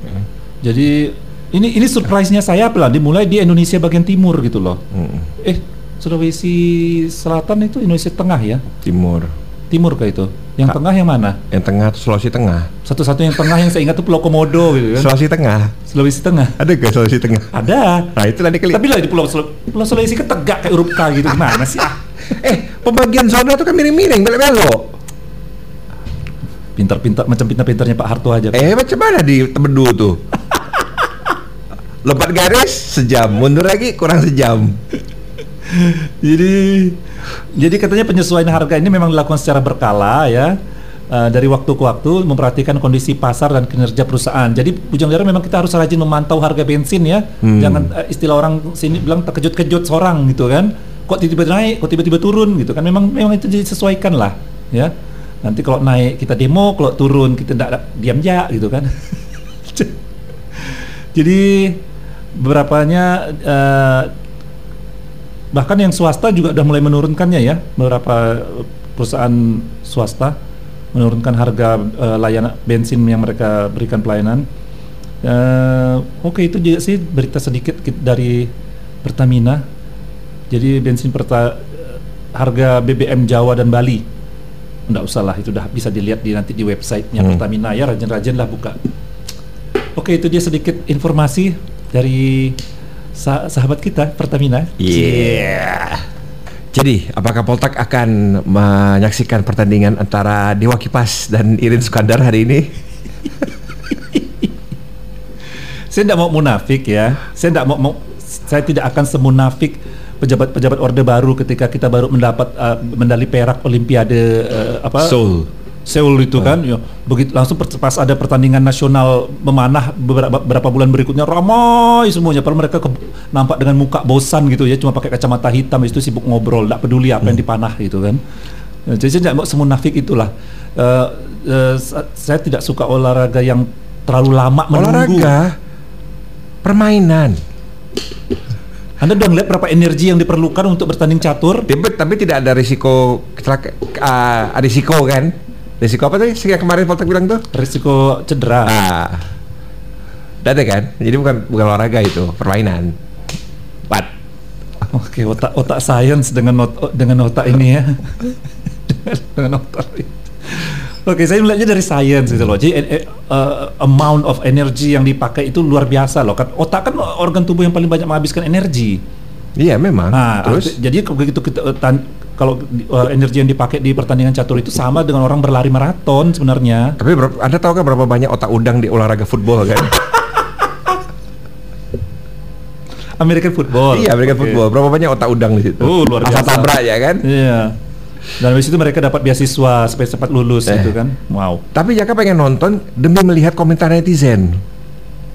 Jadi ini ini surprise-nya saya pelan dimulai di Indonesia bagian timur gitu loh. Hmm. Eh Sulawesi Selatan itu Indonesia Tengah ya? Timur. Timur kayak itu. Yang Ka- tengah yang mana? Yang tengah Sulawesi Tengah. Satu-satunya yang tengah yang saya ingat tuh Pulau Komodo gitu kan. Sulawesi Tengah. Sulawesi Tengah. Ada ke Sulawesi Tengah? Ada. Nah itu tadi kali. Tapi lah di Pulau Sul- Pulau Sulawesi kan tegak kayak huruf K gitu gimana sih? Ah, eh pembagian zona tuh kan miring-miring, belok-belok. pintar-pintar macam pintar-pintarnya Pak Harto aja. Eh macam mana di Tebedu tuh? Lompat garis sejam, mundur lagi kurang sejam. jadi jadi katanya penyesuaian harga ini memang dilakukan secara berkala ya uh, dari waktu ke waktu memperhatikan kondisi pasar dan kinerja perusahaan. Jadi Bujang Daerah memang kita harus rajin memantau harga bensin ya. Hmm. Jangan uh, istilah orang sini bilang terkejut-kejut seorang gitu kan. Kok tiba-tiba naik, kok tiba-tiba turun gitu kan. Memang memang itu disesuaikan lah ya. Nanti kalau naik kita demo, kalau turun kita tidak diam ya gitu kan. Jadi beberapanya uh, bahkan yang swasta juga sudah mulai menurunkannya ya beberapa perusahaan swasta menurunkan harga uh, layanan bensin yang mereka berikan pelayanan. Uh, Oke okay, itu juga sih berita sedikit dari Pertamina. Jadi bensin perta harga BBM Jawa dan Bali. Enggak usah lah itu udah bisa dilihat di nanti di websitenya hmm. Pertamina ya rajin-rajin lah buka. Oke itu dia sedikit informasi dari sah sahabat kita Pertamina. Iya. Yeah. Jadi, apakah Poltak akan menyaksikan pertandingan antara Dewa Kipas dan Irin Sukandar hari ini? saya tidak mau munafik ya. Saya tidak mau, mau saya tidak akan semunafik pejabat-pejabat Orde Baru ketika kita baru mendapat uh, medali perak Olimpiade uh, apa? Seoul Seoul itu kan ya. Begitu langsung pas ada pertandingan nasional memanah beberapa, beberapa bulan berikutnya ramai semuanya. Padahal mereka ke, nampak dengan muka bosan gitu ya cuma pakai kacamata hitam itu sibuk ngobrol tidak peduli apa hmm. yang dipanah gitu kan. Ya, jadi saya tidak semunafik itulah. Uh, uh, saya tidak suka olahraga yang terlalu lama menunggu. Olahraga? Permainan? Anda udah ngeliat berapa energi yang diperlukan untuk bertanding catur? Tapi, tapi tidak ada risiko uh, risiko kan? Risiko apa tadi? Yang kemarin Volta bilang tuh? Risiko cedera. Ah. Ada kan? Jadi bukan bukan olahraga itu, permainan. What? Oke, otak otak sains dengan not, dengan otak ini ya. dengan otak Oke, saya melihatnya dari sains gitu loh. Jadi uh, amount of energy yang dipakai itu luar biasa loh. Kan otak kan organ tubuh yang paling banyak menghabiskan energi. Iya memang. Nah, terus jadi begitu kita kalau uh, energi yang dipakai di pertandingan catur itu sama dengan orang berlari maraton sebenarnya. Tapi berapa, Anda tahu kan berapa banyak otak udang di olahraga football kan? American football. Iya, American okay. football. Berapa banyak otak udang di situ? Oh, luar biasa. Asal tabrak ya kan? Iya. Dan habis itu mereka dapat beasiswa supaya cepat lulus eh. gitu kan. Wow. Tapi Jaka pengen nonton demi melihat komentar netizen.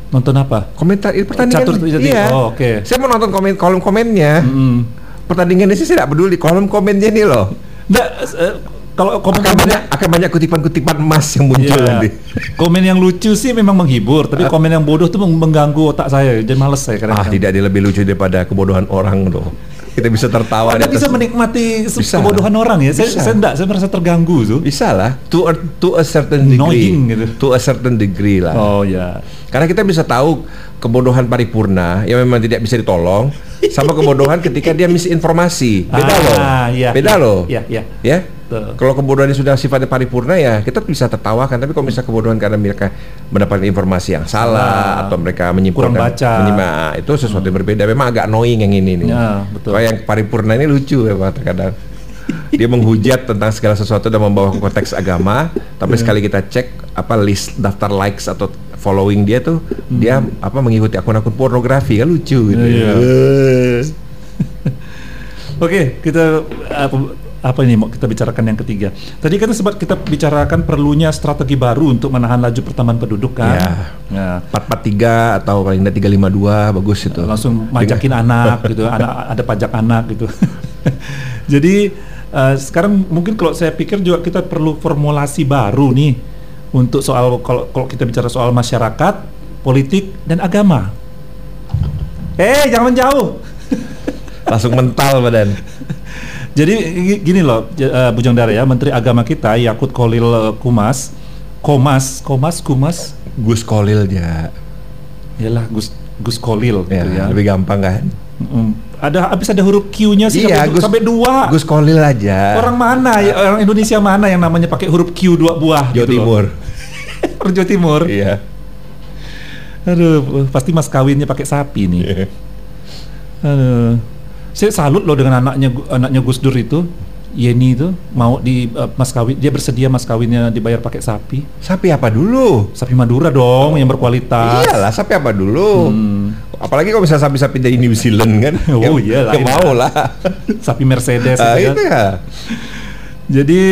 Nonton apa? Komentar pertandingan. Catur, iya. Oh, oke. Okay. Saya mau nonton komen kolom komennya. Mm -hmm pertandingan ini sih saya tidak peduli kolom komennya nih loh. Nggak, uh, kalau komen akan banyak akan banyak kutipan-kutipan emas yang muncul yeah. nanti. Komen yang lucu sih memang menghibur, tapi uh, komen yang bodoh tuh mengganggu otak saya. Jadi males saya -kadang. Ah, tidak ada lebih lucu daripada kebodohan orang loh. Kita bisa tertawa. Anda bisa menikmati bisa. kebodohan orang ya. Saya, saya enggak, saya merasa terganggu tuh. Bisa lah. To a, to a certain degree. gitu. To a certain degree lah. Oh ya. Karena kita bisa tahu kebodohan paripurna yang memang tidak bisa ditolong sama kebodohan ketika dia misinformasi. Beda ah, loh. Iya, Beda iya, loh. Iya, iya. Ya. Kalau kebodohan sudah sifatnya paripurna ya kita bisa tertawakan. Tapi kalau misalnya kebodohan karena mereka mendapatkan informasi yang salah nah, atau mereka menyimpulkan kurang baca, menyimak, itu sesuatu hmm. yang berbeda. Memang agak annoying yang ini nih. Ya, betul. Kalau yang paripurna ini lucu ya kadang dia menghujat tentang segala sesuatu dan membawa konteks agama tapi yeah. sekali kita cek apa list daftar likes atau following dia tuh hmm. dia apa mengikuti akun-akun pornografi kan lucu gitu. Iya. Oke, okay, kita apa, apa ini mau kita bicarakan yang ketiga. Tadi kan sempat kita bicarakan perlunya strategi baru untuk menahan laju pertambahan penduduk kan. Ya. Ya. tiga atau paling tidak tiga lima dua bagus itu. Langsung majakin anak gitu, anak ada pajak anak gitu. Jadi uh, sekarang mungkin kalau saya pikir juga kita perlu formulasi baru nih untuk soal kalau kalau kita bicara soal masyarakat, politik dan agama. Eh, jangan menjauh. Langsung mental badan. Jadi gini loh, uh, Bujang Dara ya, Menteri Agama kita Yakut Kolil uh, Kumas, Komas, Komas, Kumas, Gus Kolil ya. Yalah Gus Gus Kolil ya, gitu ya. Lebih gampang kan? Mm, ada habis ada huruf Q-nya sih iya, sampai, Gus, sampai dua. Gus Kolil aja. Orang mana ya orang Indonesia mana yang namanya pakai huruf Q dua buah? Jawa gitu Timur. orang Jawa Timur. Iya. Aduh, pasti mas kawinnya pakai sapi nih. Yeah. Aduh. Saya salut loh dengan anaknya anaknya Gus Dur itu. Yeni itu mau di uh, mas kawin dia bersedia mas kawinnya dibayar pakai sapi. Sapi apa dulu? Sapi Madura dong oh. yang berkualitas. Iyalah, sapi apa dulu? Hmm. Apalagi kalau misalnya sapi-sapi dari New Zealand kan. oh iya lah. mau lah. sapi Mercedes uh, gitu ya. Jadi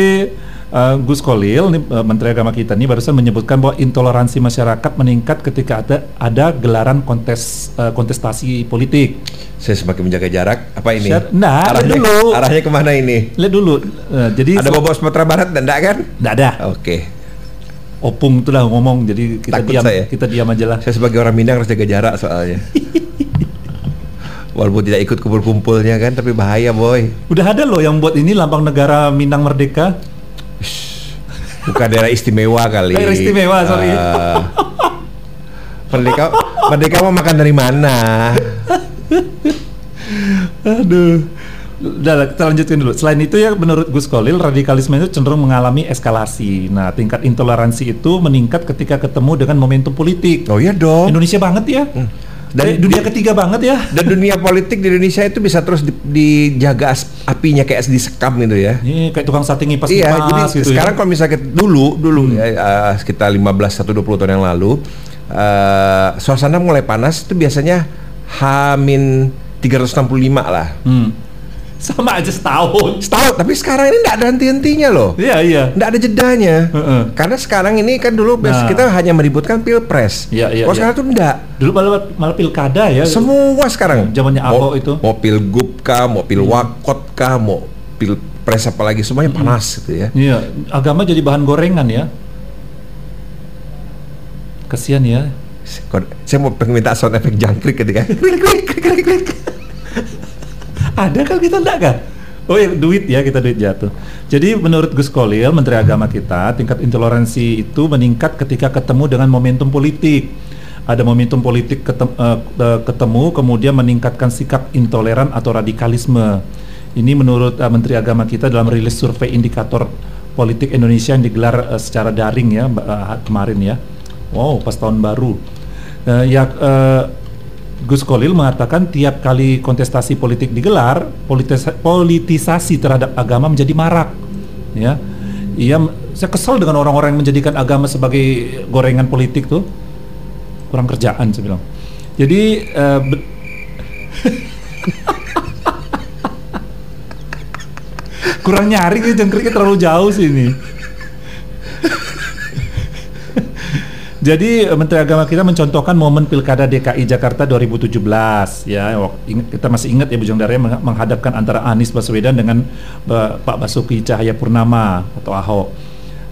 Uh, Gus Kolil, nih, uh, Menteri Agama kita ini barusan menyebutkan bahwa intoleransi masyarakat meningkat ketika ada ada gelaran kontes uh, kontestasi politik. Saya semakin menjaga jarak. Apa ini? Syar- Nah, arahnya, dulu. arahnya ke mana ini? Lihat dulu. Uh, jadi Ada bobot Sumatera Barat dan enggak kan? Nggak ada. Oke. Opung itu lah ngomong, jadi kita Takut diam, saya. kita diam aja lah. Saya sebagai orang Minang harus jaga jarak soalnya. Walaupun tidak ikut kumpul-kumpulnya kan, tapi bahaya boy. Udah ada loh yang buat ini lambang negara Minang Merdeka. Bukan daerah istimewa kali. Daerah istimewa, sorry. Ah. merdeka, merdeka mau makan dari mana? Aduh. Udah kita lanjutkan dulu. Selain itu ya menurut Gus Kolil radikalisme itu cenderung mengalami eskalasi. Nah, tingkat intoleransi itu meningkat ketika ketemu dengan momentum politik. Oh iya dong. Indonesia banget ya. Dan Dan dunia ketiga banget ya. Dan dunia politik di Indonesia itu bisa terus di- dijaga apinya kayak disekam gitu ya. Ini kayak tukang sate ngipas iya, jadi gitu sekarang ya. kalau misalnya kita- dulu dulu ya eh, sekitar 15 atau 20 tahun yang lalu eh, suasana mulai panas itu biasanya Hamin 365 lah. Hmm. Sama aja setahun. Setahun, tapi sekarang ini nggak ada henti-hentinya loh. Iya, iya. Nggak ada jedanya. Heeh. Karena sekarang ini kan dulu Nah. kita hanya meributkan pilpres. Iya, iya, Kalau iya. sekarang tuh enggak. Dulu malah, malah pilkada ya. Semua sekarang. Zamannya Ahok itu. Hmm. Mau pilgub kah, mau pilwakot kah, mau pilpres apa lagi semuanya panas gitu ya. Iya, agama jadi bahan gorengan ya. Kasihan ya. Saya mau pengen minta sound effect jangkrik ketika Ada kan kita enggak kan? Oh ya duit ya kita duit jatuh. Jadi menurut Gus Kolil, Menteri Agama kita, tingkat intoleransi itu meningkat ketika ketemu dengan momentum politik. Ada momentum politik ketem- eh, eh, ketemu, kemudian meningkatkan sikap intoleran atau radikalisme. Ini menurut eh, Menteri Agama kita dalam rilis survei indikator politik Indonesia yang digelar eh, secara daring ya eh, kemarin ya. Wow, pas tahun baru. Eh, ya eh, Gus Kolil mengatakan tiap kali kontestasi politik digelar, politis- politisasi terhadap agama menjadi marak. Ya, ia saya kesal dengan orang-orang yang menjadikan agama sebagai gorengan politik tuh kurang kerjaan saya bilang. Jadi be- kurang nyari gitu terlalu jauh sih ini. Jadi eh, Menteri Agama kita mencontohkan momen Pilkada DKI Jakarta 2017 ya. Kita masih ingat ya Bujang Darya meng- menghadapkan antara Anies Baswedan dengan Ba- Pak Basuki Cahayapurnama atau Ahok.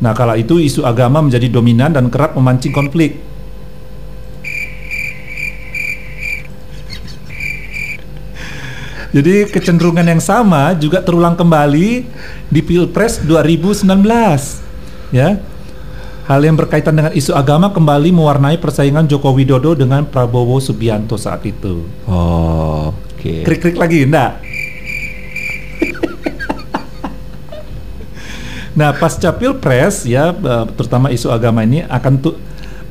Nah, kala itu isu agama menjadi dominan dan kerap memancing konflik. Jadi kecenderungan yang sama juga terulang kembali di Pilpres 2019. Ya. Hal yang berkaitan dengan isu agama kembali mewarnai persaingan Joko Widodo dengan Prabowo Subianto saat itu. Oh, oke. Krik-krik lagi, enggak? nah, pasca Pilpres ya, eh, terutama isu agama ini akan tu,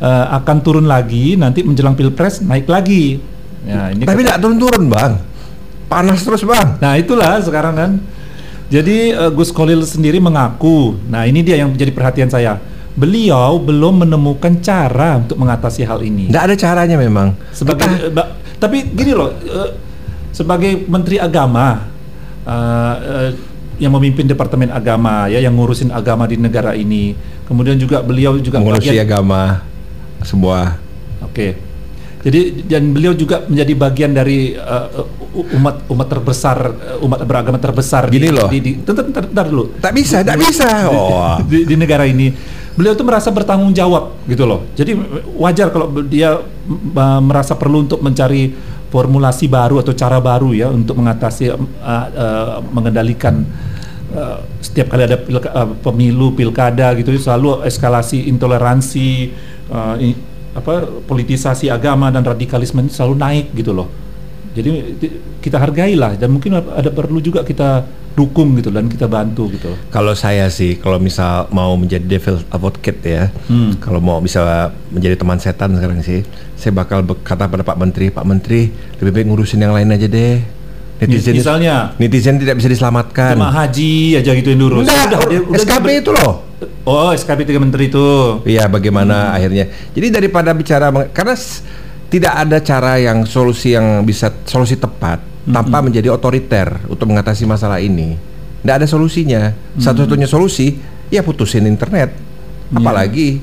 eh, akan turun lagi nanti menjelang Pilpres naik lagi. Ya, ini Tapi tidak turun-turun, Bang. Panas terus, Bang. Nah itulah sekarang kan. Jadi eh, Gus Kolil sendiri mengaku, nah ini dia yang menjadi perhatian saya. Beliau belum menemukan cara untuk mengatasi hal ini. Tidak ada caranya memang. Sebagai, Kita- ba- tapi gini loh, eh, sebagai Menteri Agama eh, eh, yang memimpin Departemen Agama ya, yang ngurusin agama di negara ini, kemudian juga beliau juga mengurusi bagian- agama sebuah Oke. Jadi dan beliau juga menjadi bagian dari uh, umat umat terbesar uh, umat beragama terbesar Gini di, loh. di, di bentar, bentar, bentar dulu tak bisa, tak bisa. Oh. di, di negara ini beliau tuh merasa bertanggung jawab gitu loh. Jadi wajar kalau dia merasa perlu untuk mencari formulasi baru atau cara baru ya untuk mengatasi uh, uh, mengendalikan uh, setiap kali ada pilka- uh, pemilu pilkada gitu selalu eskalasi intoleransi uh, i- apa politisasi agama dan radikalisme selalu naik gitu loh. Jadi kita hargailah dan mungkin ada perlu juga kita dukung gitu dan kita bantu gitu. Kalau saya sih, kalau misal mau menjadi devil advocate ya, Hmm. kalau mau bisa menjadi teman setan sekarang sih, saya bakal berkata pada Pak Menteri, Pak Menteri lebih baik ngurusin yang lain aja deh. Netizen, Misalnya netizen tidak bisa diselamatkan. jemaah haji aja gitu yang diurus. Enggak, Udah, udah itu loh. Oh, SKB tiga menteri itu. Iya, bagaimana akhirnya? Jadi daripada bicara karena tidak ada cara yang solusi yang bisa solusi tepat tanpa menjadi otoriter untuk mengatasi masalah ini. Tidak ada solusinya. Satu-satunya solusi ya putusin internet. Iya. Apalagi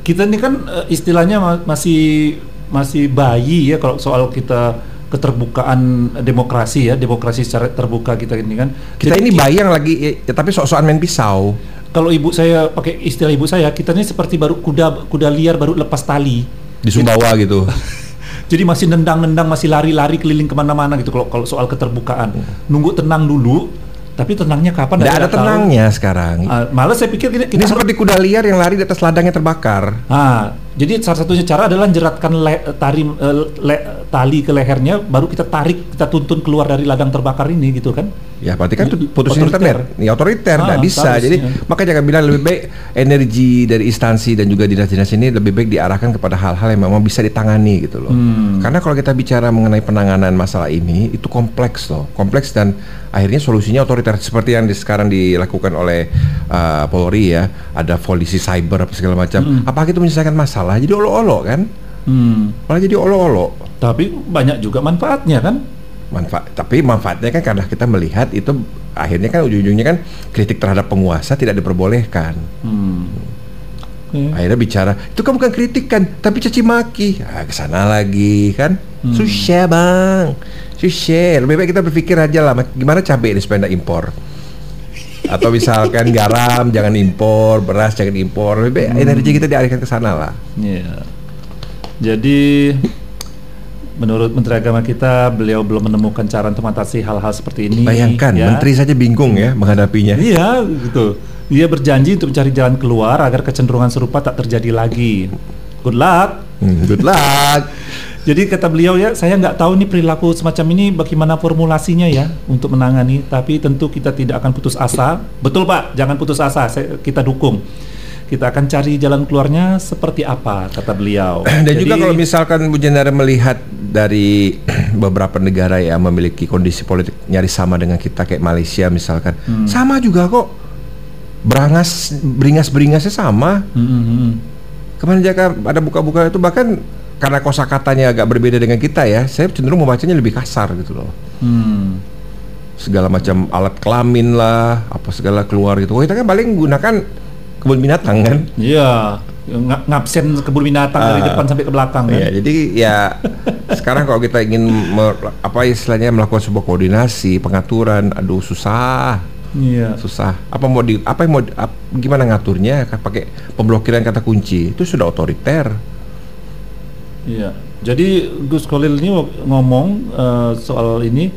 kita ini kan eh, istilahnya ma- masih masih bayi ya kalau soal kita keterbukaan demokrasi ya demokrasi secara terbuka kita ini kan kita Jadi ini bayi yang lagi ya, tapi sok-sokan main pisau. kalau ibu saya pakai istilah ibu saya kita ini seperti baru kuda kuda liar baru lepas tali di Sumbawa gitu. jadi masih nendang-nendang masih lari-lari keliling ke mana-mana gitu kalau kalau soal keterbukaan nunggu tenang dulu tapi tenangnya kapan Tidak ada nggak tahu. tenangnya sekarang. Ah, malah saya pikir kita, Ini kita seperti kuda liar yang lari di atas ladangnya terbakar. Ah, jadi salah satunya cara adalah jeratkan le- tari eh, le- tali ke lehernya, baru kita tarik, kita tuntun keluar dari ladang terbakar ini, gitu kan? Ya berarti kan itu putusin Otoriter. Ya otoriter, Ah, nggak bisa. harus, Jadi ya. makanya jangan bilang lebih baik energi dari instansi dan juga dinas-dinas ini lebih baik diarahkan kepada hal-hal yang memang bisa ditangani gitu loh. Hmm. Karena kalau kita bicara mengenai penanganan masalah ini itu kompleks loh, kompleks dan akhirnya solusinya otoriter seperti yang di, sekarang dilakukan oleh uh, Polri ya, ada polisi cyber apa segala macam. Apakah itu menyelesaikan masalah? Jadi olok-olok kan? Hmm. Malah jadi olok-olok. Tapi banyak juga manfaatnya kan? manfaat tapi manfaatnya kan karena kita melihat itu akhirnya kan ujung-ujungnya kan kritik terhadap penguasa tidak diperbolehkan Hmm. Oke. akhirnya bicara itu kan bukan kritik kan tapi caci maki ah ke sana lagi kan Hmm. susah bang susah lebih baik kita berpikir aja lah gimana cabai ini supaya impor atau misalkan garam jangan impor beras jangan impor lebih Hmm. energi kita dialihkan ke sana lah Iya. Jadi menurut Menteri Agama kita, beliau belum menemukan cara untuk mengatasi hal-hal seperti ini. bayangkan ya. menteri saja bingung ya menghadapinya Iya, gitu. Dia berjanji untuk mencari jalan keluar agar kecenderungan serupa tak terjadi lagi. Good luck. Hmm, good luck Jadi kata beliau ya, saya nggak tahu nih perilaku semacam ini bagaimana formulasinya ya untuk menangani. Tapi tentu kita tidak akan putus asa. Betul Pak, jangan putus asa. Saya, kita dukung. Kita akan cari jalan keluarnya seperti apa kata beliau. Dan juga Jadi- kalau misalkan Bu Jendara melihat dari beberapa negara yang memiliki kondisi politik nyaris sama dengan kita kayak Malaysia misalkan, Hmm. sama juga kok. Berangas beringas-beringasnya sama. Hmm, hmm, hmm. Kemarin jaka ada buka-buka itu bahkan karena kosakatanya agak berbeda dengan kita ya, saya cenderung membacanya lebih kasar gitu loh. Hmm. Segala macam alat kelamin lah, apa segala keluar gitu. Wah, kita kan paling gunakan kebun binatang kan. Iya, ng- ngabsen kebun binatang dari Ah. depan sampai ke belakang kan. Iya, jadi ya sekarang kalau kita ingin apa istilahnya melakukan sebuah koordinasi, pengaturan, aduh susah, Iya. susah. Apa mau di apa yang mau ap- gimana ngaturnya? Pakai pemblokiran kata kunci. Itu sudah otoriter. Iya. Jadi Gus Kolil ini ngomong eh, soal ini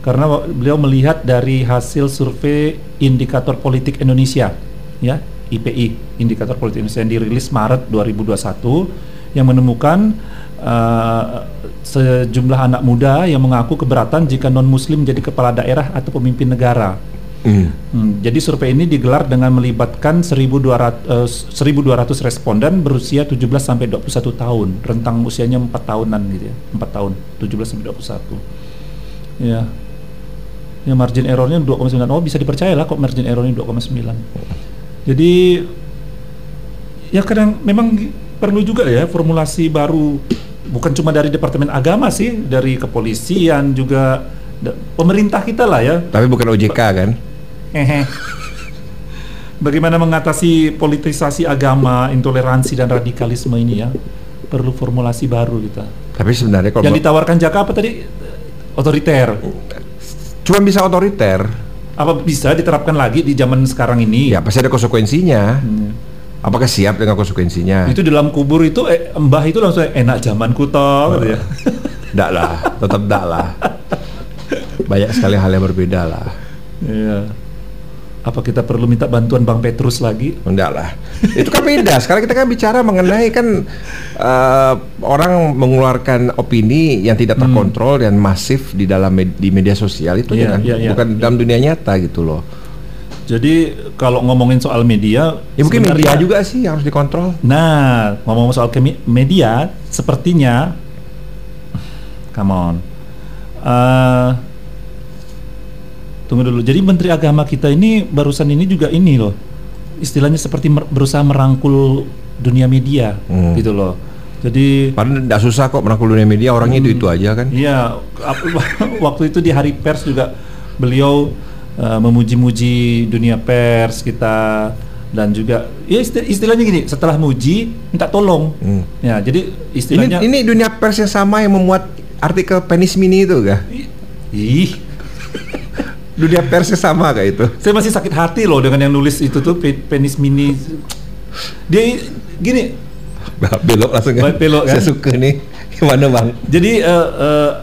karena beliau melihat dari hasil survei Indikator Politik Indonesia, ya IPI, Indikator Politik Indonesia yang dirilis Maret 2021 yang menemukan eh, sejumlah anak muda yang mengaku keberatan jika non Muslim jadi kepala daerah atau pemimpin negara. Hmm. Hmm, jadi survei ini digelar dengan melibatkan 1.200, eh, 1.200 responden berusia 17 sampai 21 tahun, rentang usianya 4 tahunan gitu ya, 4 tahun, 17 sampai 21. Ya. Ya margin errornya 2,9. Oh, bisa dipercaya lah kok margin errornya 2,9. Jadi ya kadang memang perlu juga ya formulasi baru bukan cuma dari Departemen Agama sih, dari kepolisian juga pemerintah kita lah ya. Tapi bukan OJK kan? Hehe. Bagaimana mengatasi politisasi agama, intoleransi dan radikalisme ini ya? Perlu formulasi baru kita. Tapi sebenarnya kalau Yang ditawarkan Jaka apa tadi? Otoriter. cuma bisa otoriter, Apa bisa diterapkan lagi di zaman sekarang ini? ya pasti ada konsekuensinya. Hmm. Apakah siap dengan konsekuensinya? Itu dalam kubur itu eh, mbah itu langsung enak zamanku toh gitu ya. Nggak lah, tetap nggak lah. Banyak sekali hal yang berbeda lah. Iya. Apa kita perlu minta bantuan Bang Petrus lagi? Enggak lah. Itu kan beda. Sekarang kita kan bicara mengenai kan eh, orang mengeluarkan opini yang tidak terkontrol dan masif di dalam med- di media sosial itu Hmm. Iya, ya kan, iya, iya. bukan dalam dunia nyata gitu loh. Jadi kalau ngomongin soal media, Ya mungkin media juga sih yang harus dikontrol. Nah, ngomong soal media, sepertinya, come on, Eh, tunggu dulu. Jadi Menteri Agama kita ini barusan ini juga ini loh, istilahnya seperti mer- berusaha merangkul dunia media, Hmm. gitu loh. Jadi Padahal tidak susah kok merangkul dunia media orangnya itu itu aja kan. Iya, waktu itu di hari pers juga beliau uh, memuji-muji dunia pers kita dan juga ya isti- istilahnya gini setelah muji minta tolong Hmm. ya jadi Ini istilahnya ini dunia pers yang sama yang memuat artikel penis mini itu kah? ih Dunia pers yang sama kayak itu. saya masih sakit hati loh dengan yang nulis itu tuh pe- penis mini dia gini Belok langsung kan. Belok, kan? Saya suka nih. Gimana bang? jadi eh,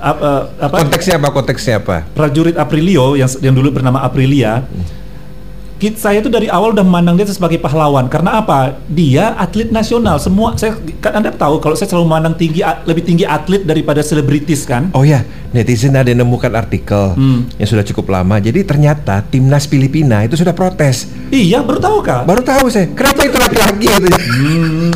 ap- eh, apa Konteksnya apa? Konteksnya apa? prajurit Aprilio yang yang dulu bernama Aprilia saya itu dari awal udah memandang dia sebagai pahlawan karena apa dia atlet nasional semua saya kan anda tahu kalau saya selalu memandang tinggi lebih tinggi atlet daripada selebritis kan Oh ya, netizen ada yang nemukan artikel Hmm. yang sudah cukup lama. Jadi ternyata timnas Filipina itu sudah protes. iya baru tahu kak Baru tahu saya, kenapa itu laki-laki itu? Hmm.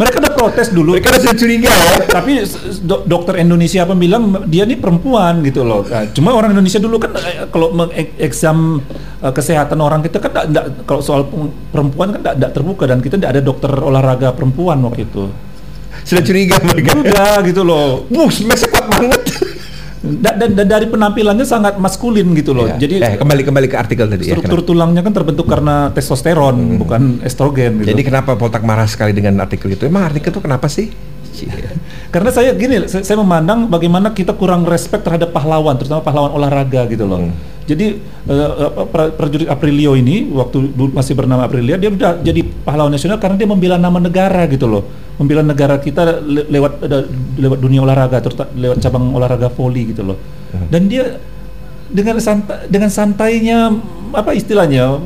Mereka udah protes dulu Mereka udah curiga ya. tapi do- dokter Indonesia apa bilang dia ini perempuan gitu loh. Nah, cuma orang Indonesia dulu kan eh, kalau mengeksam eh, kesehatan orang kita kan nggak- nggak- kalau soal perempuan kan tidak terbuka dan kita tidak ada dokter olahraga perempuan waktu itu. Sudah curiga mereka. Udah gitu loh. Smash kuat banget. Da- Dan, dan dari penampilannya sangat maskulin gitu loh. Ya. Jadi eh, kembali kembali ke artikel tadi ya. struktur tulangnya kan terbentuk karena testosteron bukan estrogen gitu. Jadi kenapa Poltak marah sekali dengan artikel itu? Emang artikel itu kenapa sih? Karena saya gini, saya, saya memandang bagaimana kita kurang respect terhadap pahlawan, terutama pahlawan olahraga gitu loh. Hmm. Jadi pra- prajurit Aprilio ini waktu masih bernama Aprilia, dia udah jadi pahlawan nasional karena dia membela nama negara gitu loh, membela negara kita le- lewat lewat dunia olahraga, terutama lewat cabang olahraga voli gitu loh. Hmm. Dan dia dengan santai, dengan santainya apa istilahnya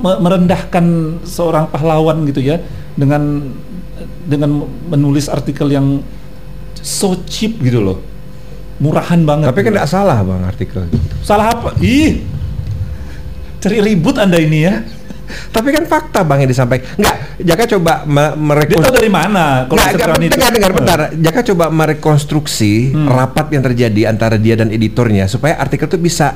merendahkan seorang pahlawan gitu ya dengan dengan menulis artikel yang so cheap gitu loh murahan banget Tapi kan tidak salah bang artikel. salah apa ih cari ribut anda ini ya Tapi kan fakta bang yang disampaikan. Enggak, Jaka coba me- dia tahu merekonstruksi. dari mana kalau Nggak, sekarang nggak, itu dengar, dengar, bentar. Jaka coba merekonstruksi Hmm. rapat yang terjadi antara dia dan editornya supaya artikel itu bisa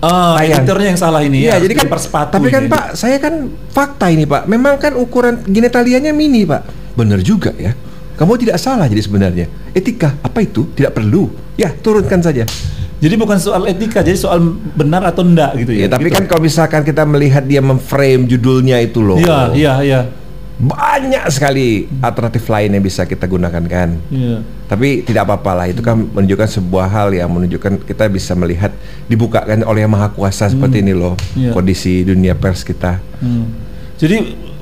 Tayang. editornya yang salah ini Iya, ya jadi kan persepatu tapi kan ini. Pak, saya kan fakta ini Pak. Memang kan ukuran genitalianya mini Pak. Bener juga ya. Kamu tidak salah jadi sebenarnya. Etika apa itu? Tidak perlu. Ya, turunkan saja. jadi bukan soal etika jadi soal benar atau enggak gitu Ya, ya tapi gitu. kan kalau misalkan kita melihat dia memframe judulnya itu loh. iya iya iya Banyak sekali alternatif lain yang bisa kita gunakan kan. iya Tapi tidak apa-apa lah, itu kan menunjukkan sebuah hal yang menunjukkan kita bisa melihat dibukakan oleh yang maha kuasa seperti ini loh Iya. kondisi dunia pers kita. Hmm. Jadi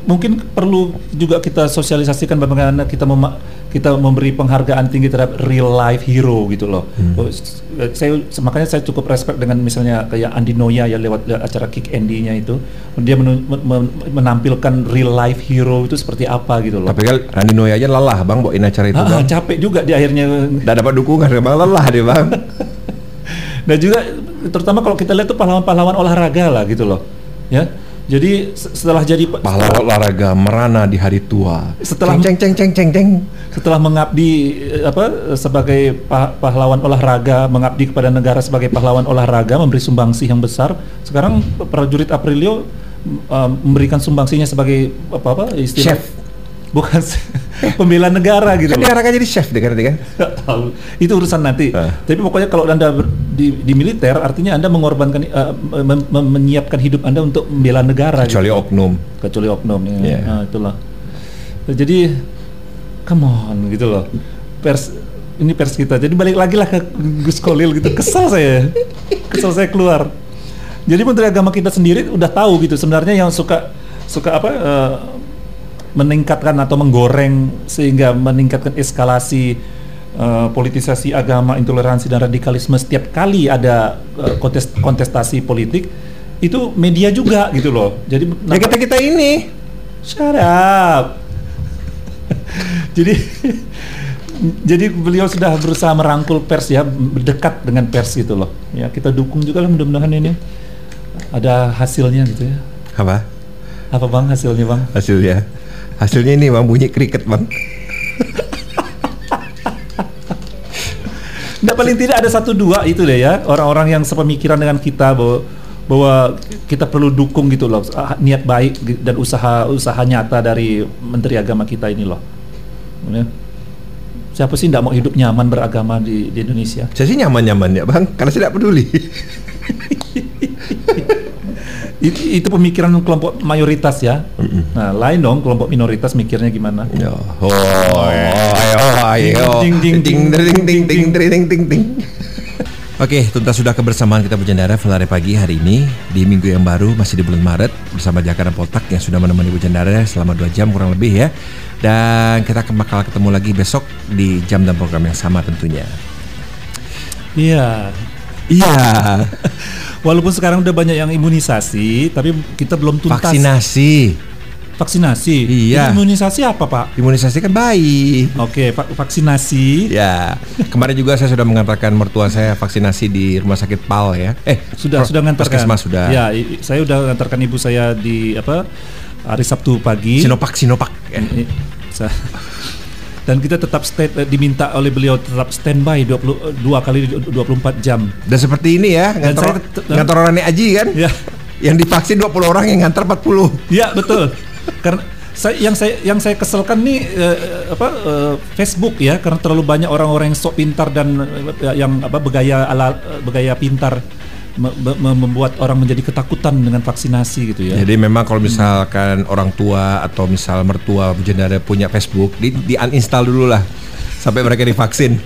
mungkin perlu juga kita sosialisasikan bagaimana kita mema- kita memberi penghargaan tinggi terhadap real life hero gitu loh. Oh, s- Saya makanya saya cukup respect dengan misalnya kayak Andi Noya ya lewat lewat acara Kick Andy-nya itu dia men- men- menampilkan real life hero itu seperti apa gitu loh. Tapi kan Randi Noya aja lelah bang bawain acara itu Ah, bang. capek juga di akhirnya Tidak dapat dukungan bang lelah dia bang. Dan juga terutama kalau kita lihat tuh pahlawan-pahlawan olahraga lah gitu loh. Ya. Jadi se- setelah jadi Pahlawan olahraga merana di hari tua. Setelah- ceng ceng ceng ceng ceng. setelah mengabdi eh, apa sebagai pa- pahlawan olahraga, mengabdi kepada negara sebagai pahlawan olahraga, memberi sumbangsih yang besar. Sekarang prajurit Aprilio eh, memberikan sumbangsihnya sebagai apa apa istilah Chef. Bukan pembela negara gitu Kan dia akan jadi chef deh kan kan. Itu urusan nanti. Eh. Tapi pokoknya kalau Anda ber- di, di militer artinya Anda mengorbankan eh, mem- mem- menyiapkan hidup Anda untuk membela negara gitu. Kecuali oknum. kecuali oknum ya. Iya. Nah, itulah. Jadi come on gitu loh. Pers ini pers kita. Jadi balik lagi lah ke Gus Kolil gitu. Kesel saya. Kesel saya keluar. Jadi Menteri Agama kita sendiri udah tahu gitu sebenarnya yang suka suka apa eh, meningkatkan atau menggoreng sehingga meningkatkan eskalasi eh, politisasi agama, intoleransi dan radikalisme setiap kali ada eh, kontes- kontestasi politik itu media juga gitu loh. Jadi Ya kita kita ini. Shut up. jadi jadi beliau sudah berusaha merangkul pers ya, berdekat dengan pers gitu loh. Ya, kita dukung juga lah mudah-mudahan ini ada hasilnya gitu ya. Apa? Apa Bang hasilnya, Bang? Hasilnya. Hasilnya ini bang bunyi kriket bang. Nggak paling tidak ada satu dua itu deh ya orang-orang yang sepemikiran dengan kita bahwa bahwa kita perlu dukung gitu loh ah, niat baik dan usaha usaha nyata dari Menteri Agama kita ini loh. Ya. Siapa sih tidak mau hidup nyaman beragama di, di Indonesia? Saya sih nyaman-nyaman ya bang, karena saya tidak peduli. I- itu pemikiran kelompok mayoritas ya. Nah, lain dong kelompok minoritas mikirnya gimana? Yo. Oh, ayo, ayo. Ding, ding, Ting, ding, ding, ding, ding, ding, ding, ding. Oke, tuntas sudah kebersamaan kita Bujandara Velare pagi hari ini di minggu yang baru masih di bulan Maret bersama Jaka dan Potak yang sudah menemani Bujandara selama 2 jam kurang lebih ya. Dan kita bakal ketemu lagi besok di jam dan program yang sama tentunya. Iya. Iya. Walaupun sekarang udah banyak yang imunisasi, tapi kita belum tuntas. Vaksinasi. Vaksinasi. Iya. Imunisasi apa, Pak? Imunisasi kan bayi. Oke, va- vaksinasi. Ya, kemarin juga saya sudah mengantarkan mertua saya vaksinasi di rumah sakit PAL ya. Eh, Sudah sudah ngantarkan. Puskesmas sudah. Ya, saya udah ngantarkan ibu saya di apa? Hari Sabtu pagi. Sinopak, Sinopak. sa- Dan kita tetap stay, eh, diminta oleh beliau tetap standby 22 kali 24 jam. Dan seperti ini ya, ngantor, saya tet- ngantor orang Nenek Aji kan? Ya. Yang divaksin 20 orang yang ngantar 40. Ya betul. karena saya, yang saya yang saya keselkan nih eh, apa eh, Facebook ya karena terlalu banyak orang-orang yang sok pintar dan eh, yang apa bergaya ala eh, bergaya pintar membuat orang menjadi ketakutan dengan vaksinasi gitu ya. Jadi memang kalau misalkan orang tua atau misal mertua bujendara punya Facebook, di, di uninstall dulu lah sampai mereka divaksin.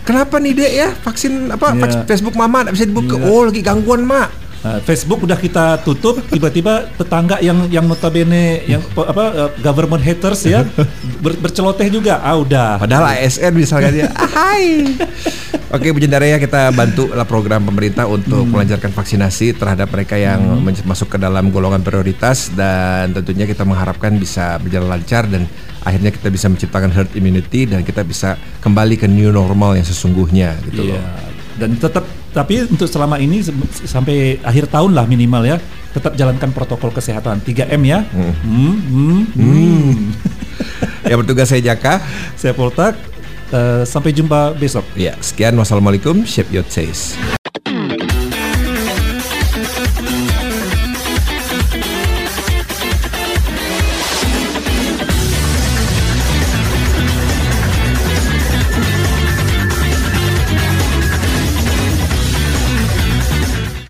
Kenapa nih dek ya vaksin apa vaks- Facebook mama nggak bisa dibuka? Iya. Oh lagi gangguan mak. Nah, Facebook udah kita tutup, tiba-tiba tetangga yang yang notabene yang apa eh, government haters ya ber- berceloteh juga. Ah udah. Padahal ASN misalnya dia, ah, hai. Oke, Bujendara ya kita bantu lah program pemerintah untuk melancarkan vaksinasi terhadap mereka yang men- masuk ke dalam golongan prioritas dan tentunya kita mengharapkan bisa berjalan lancar dan akhirnya kita bisa menciptakan herd immunity dan kita bisa kembali ke new normal yang sesungguhnya gitu Iya. loh. Dan tetap tapi untuk selama ini sampai akhir tahun lah minimal ya, tetap jalankan protokol kesehatan 3M ya. Hmm, hmm, hmm. Ya bertugas saya Jaka. Saya Poltak. eh, sampai jumpa besok. Ya, sekian wassalamualaikum. Shape your taste.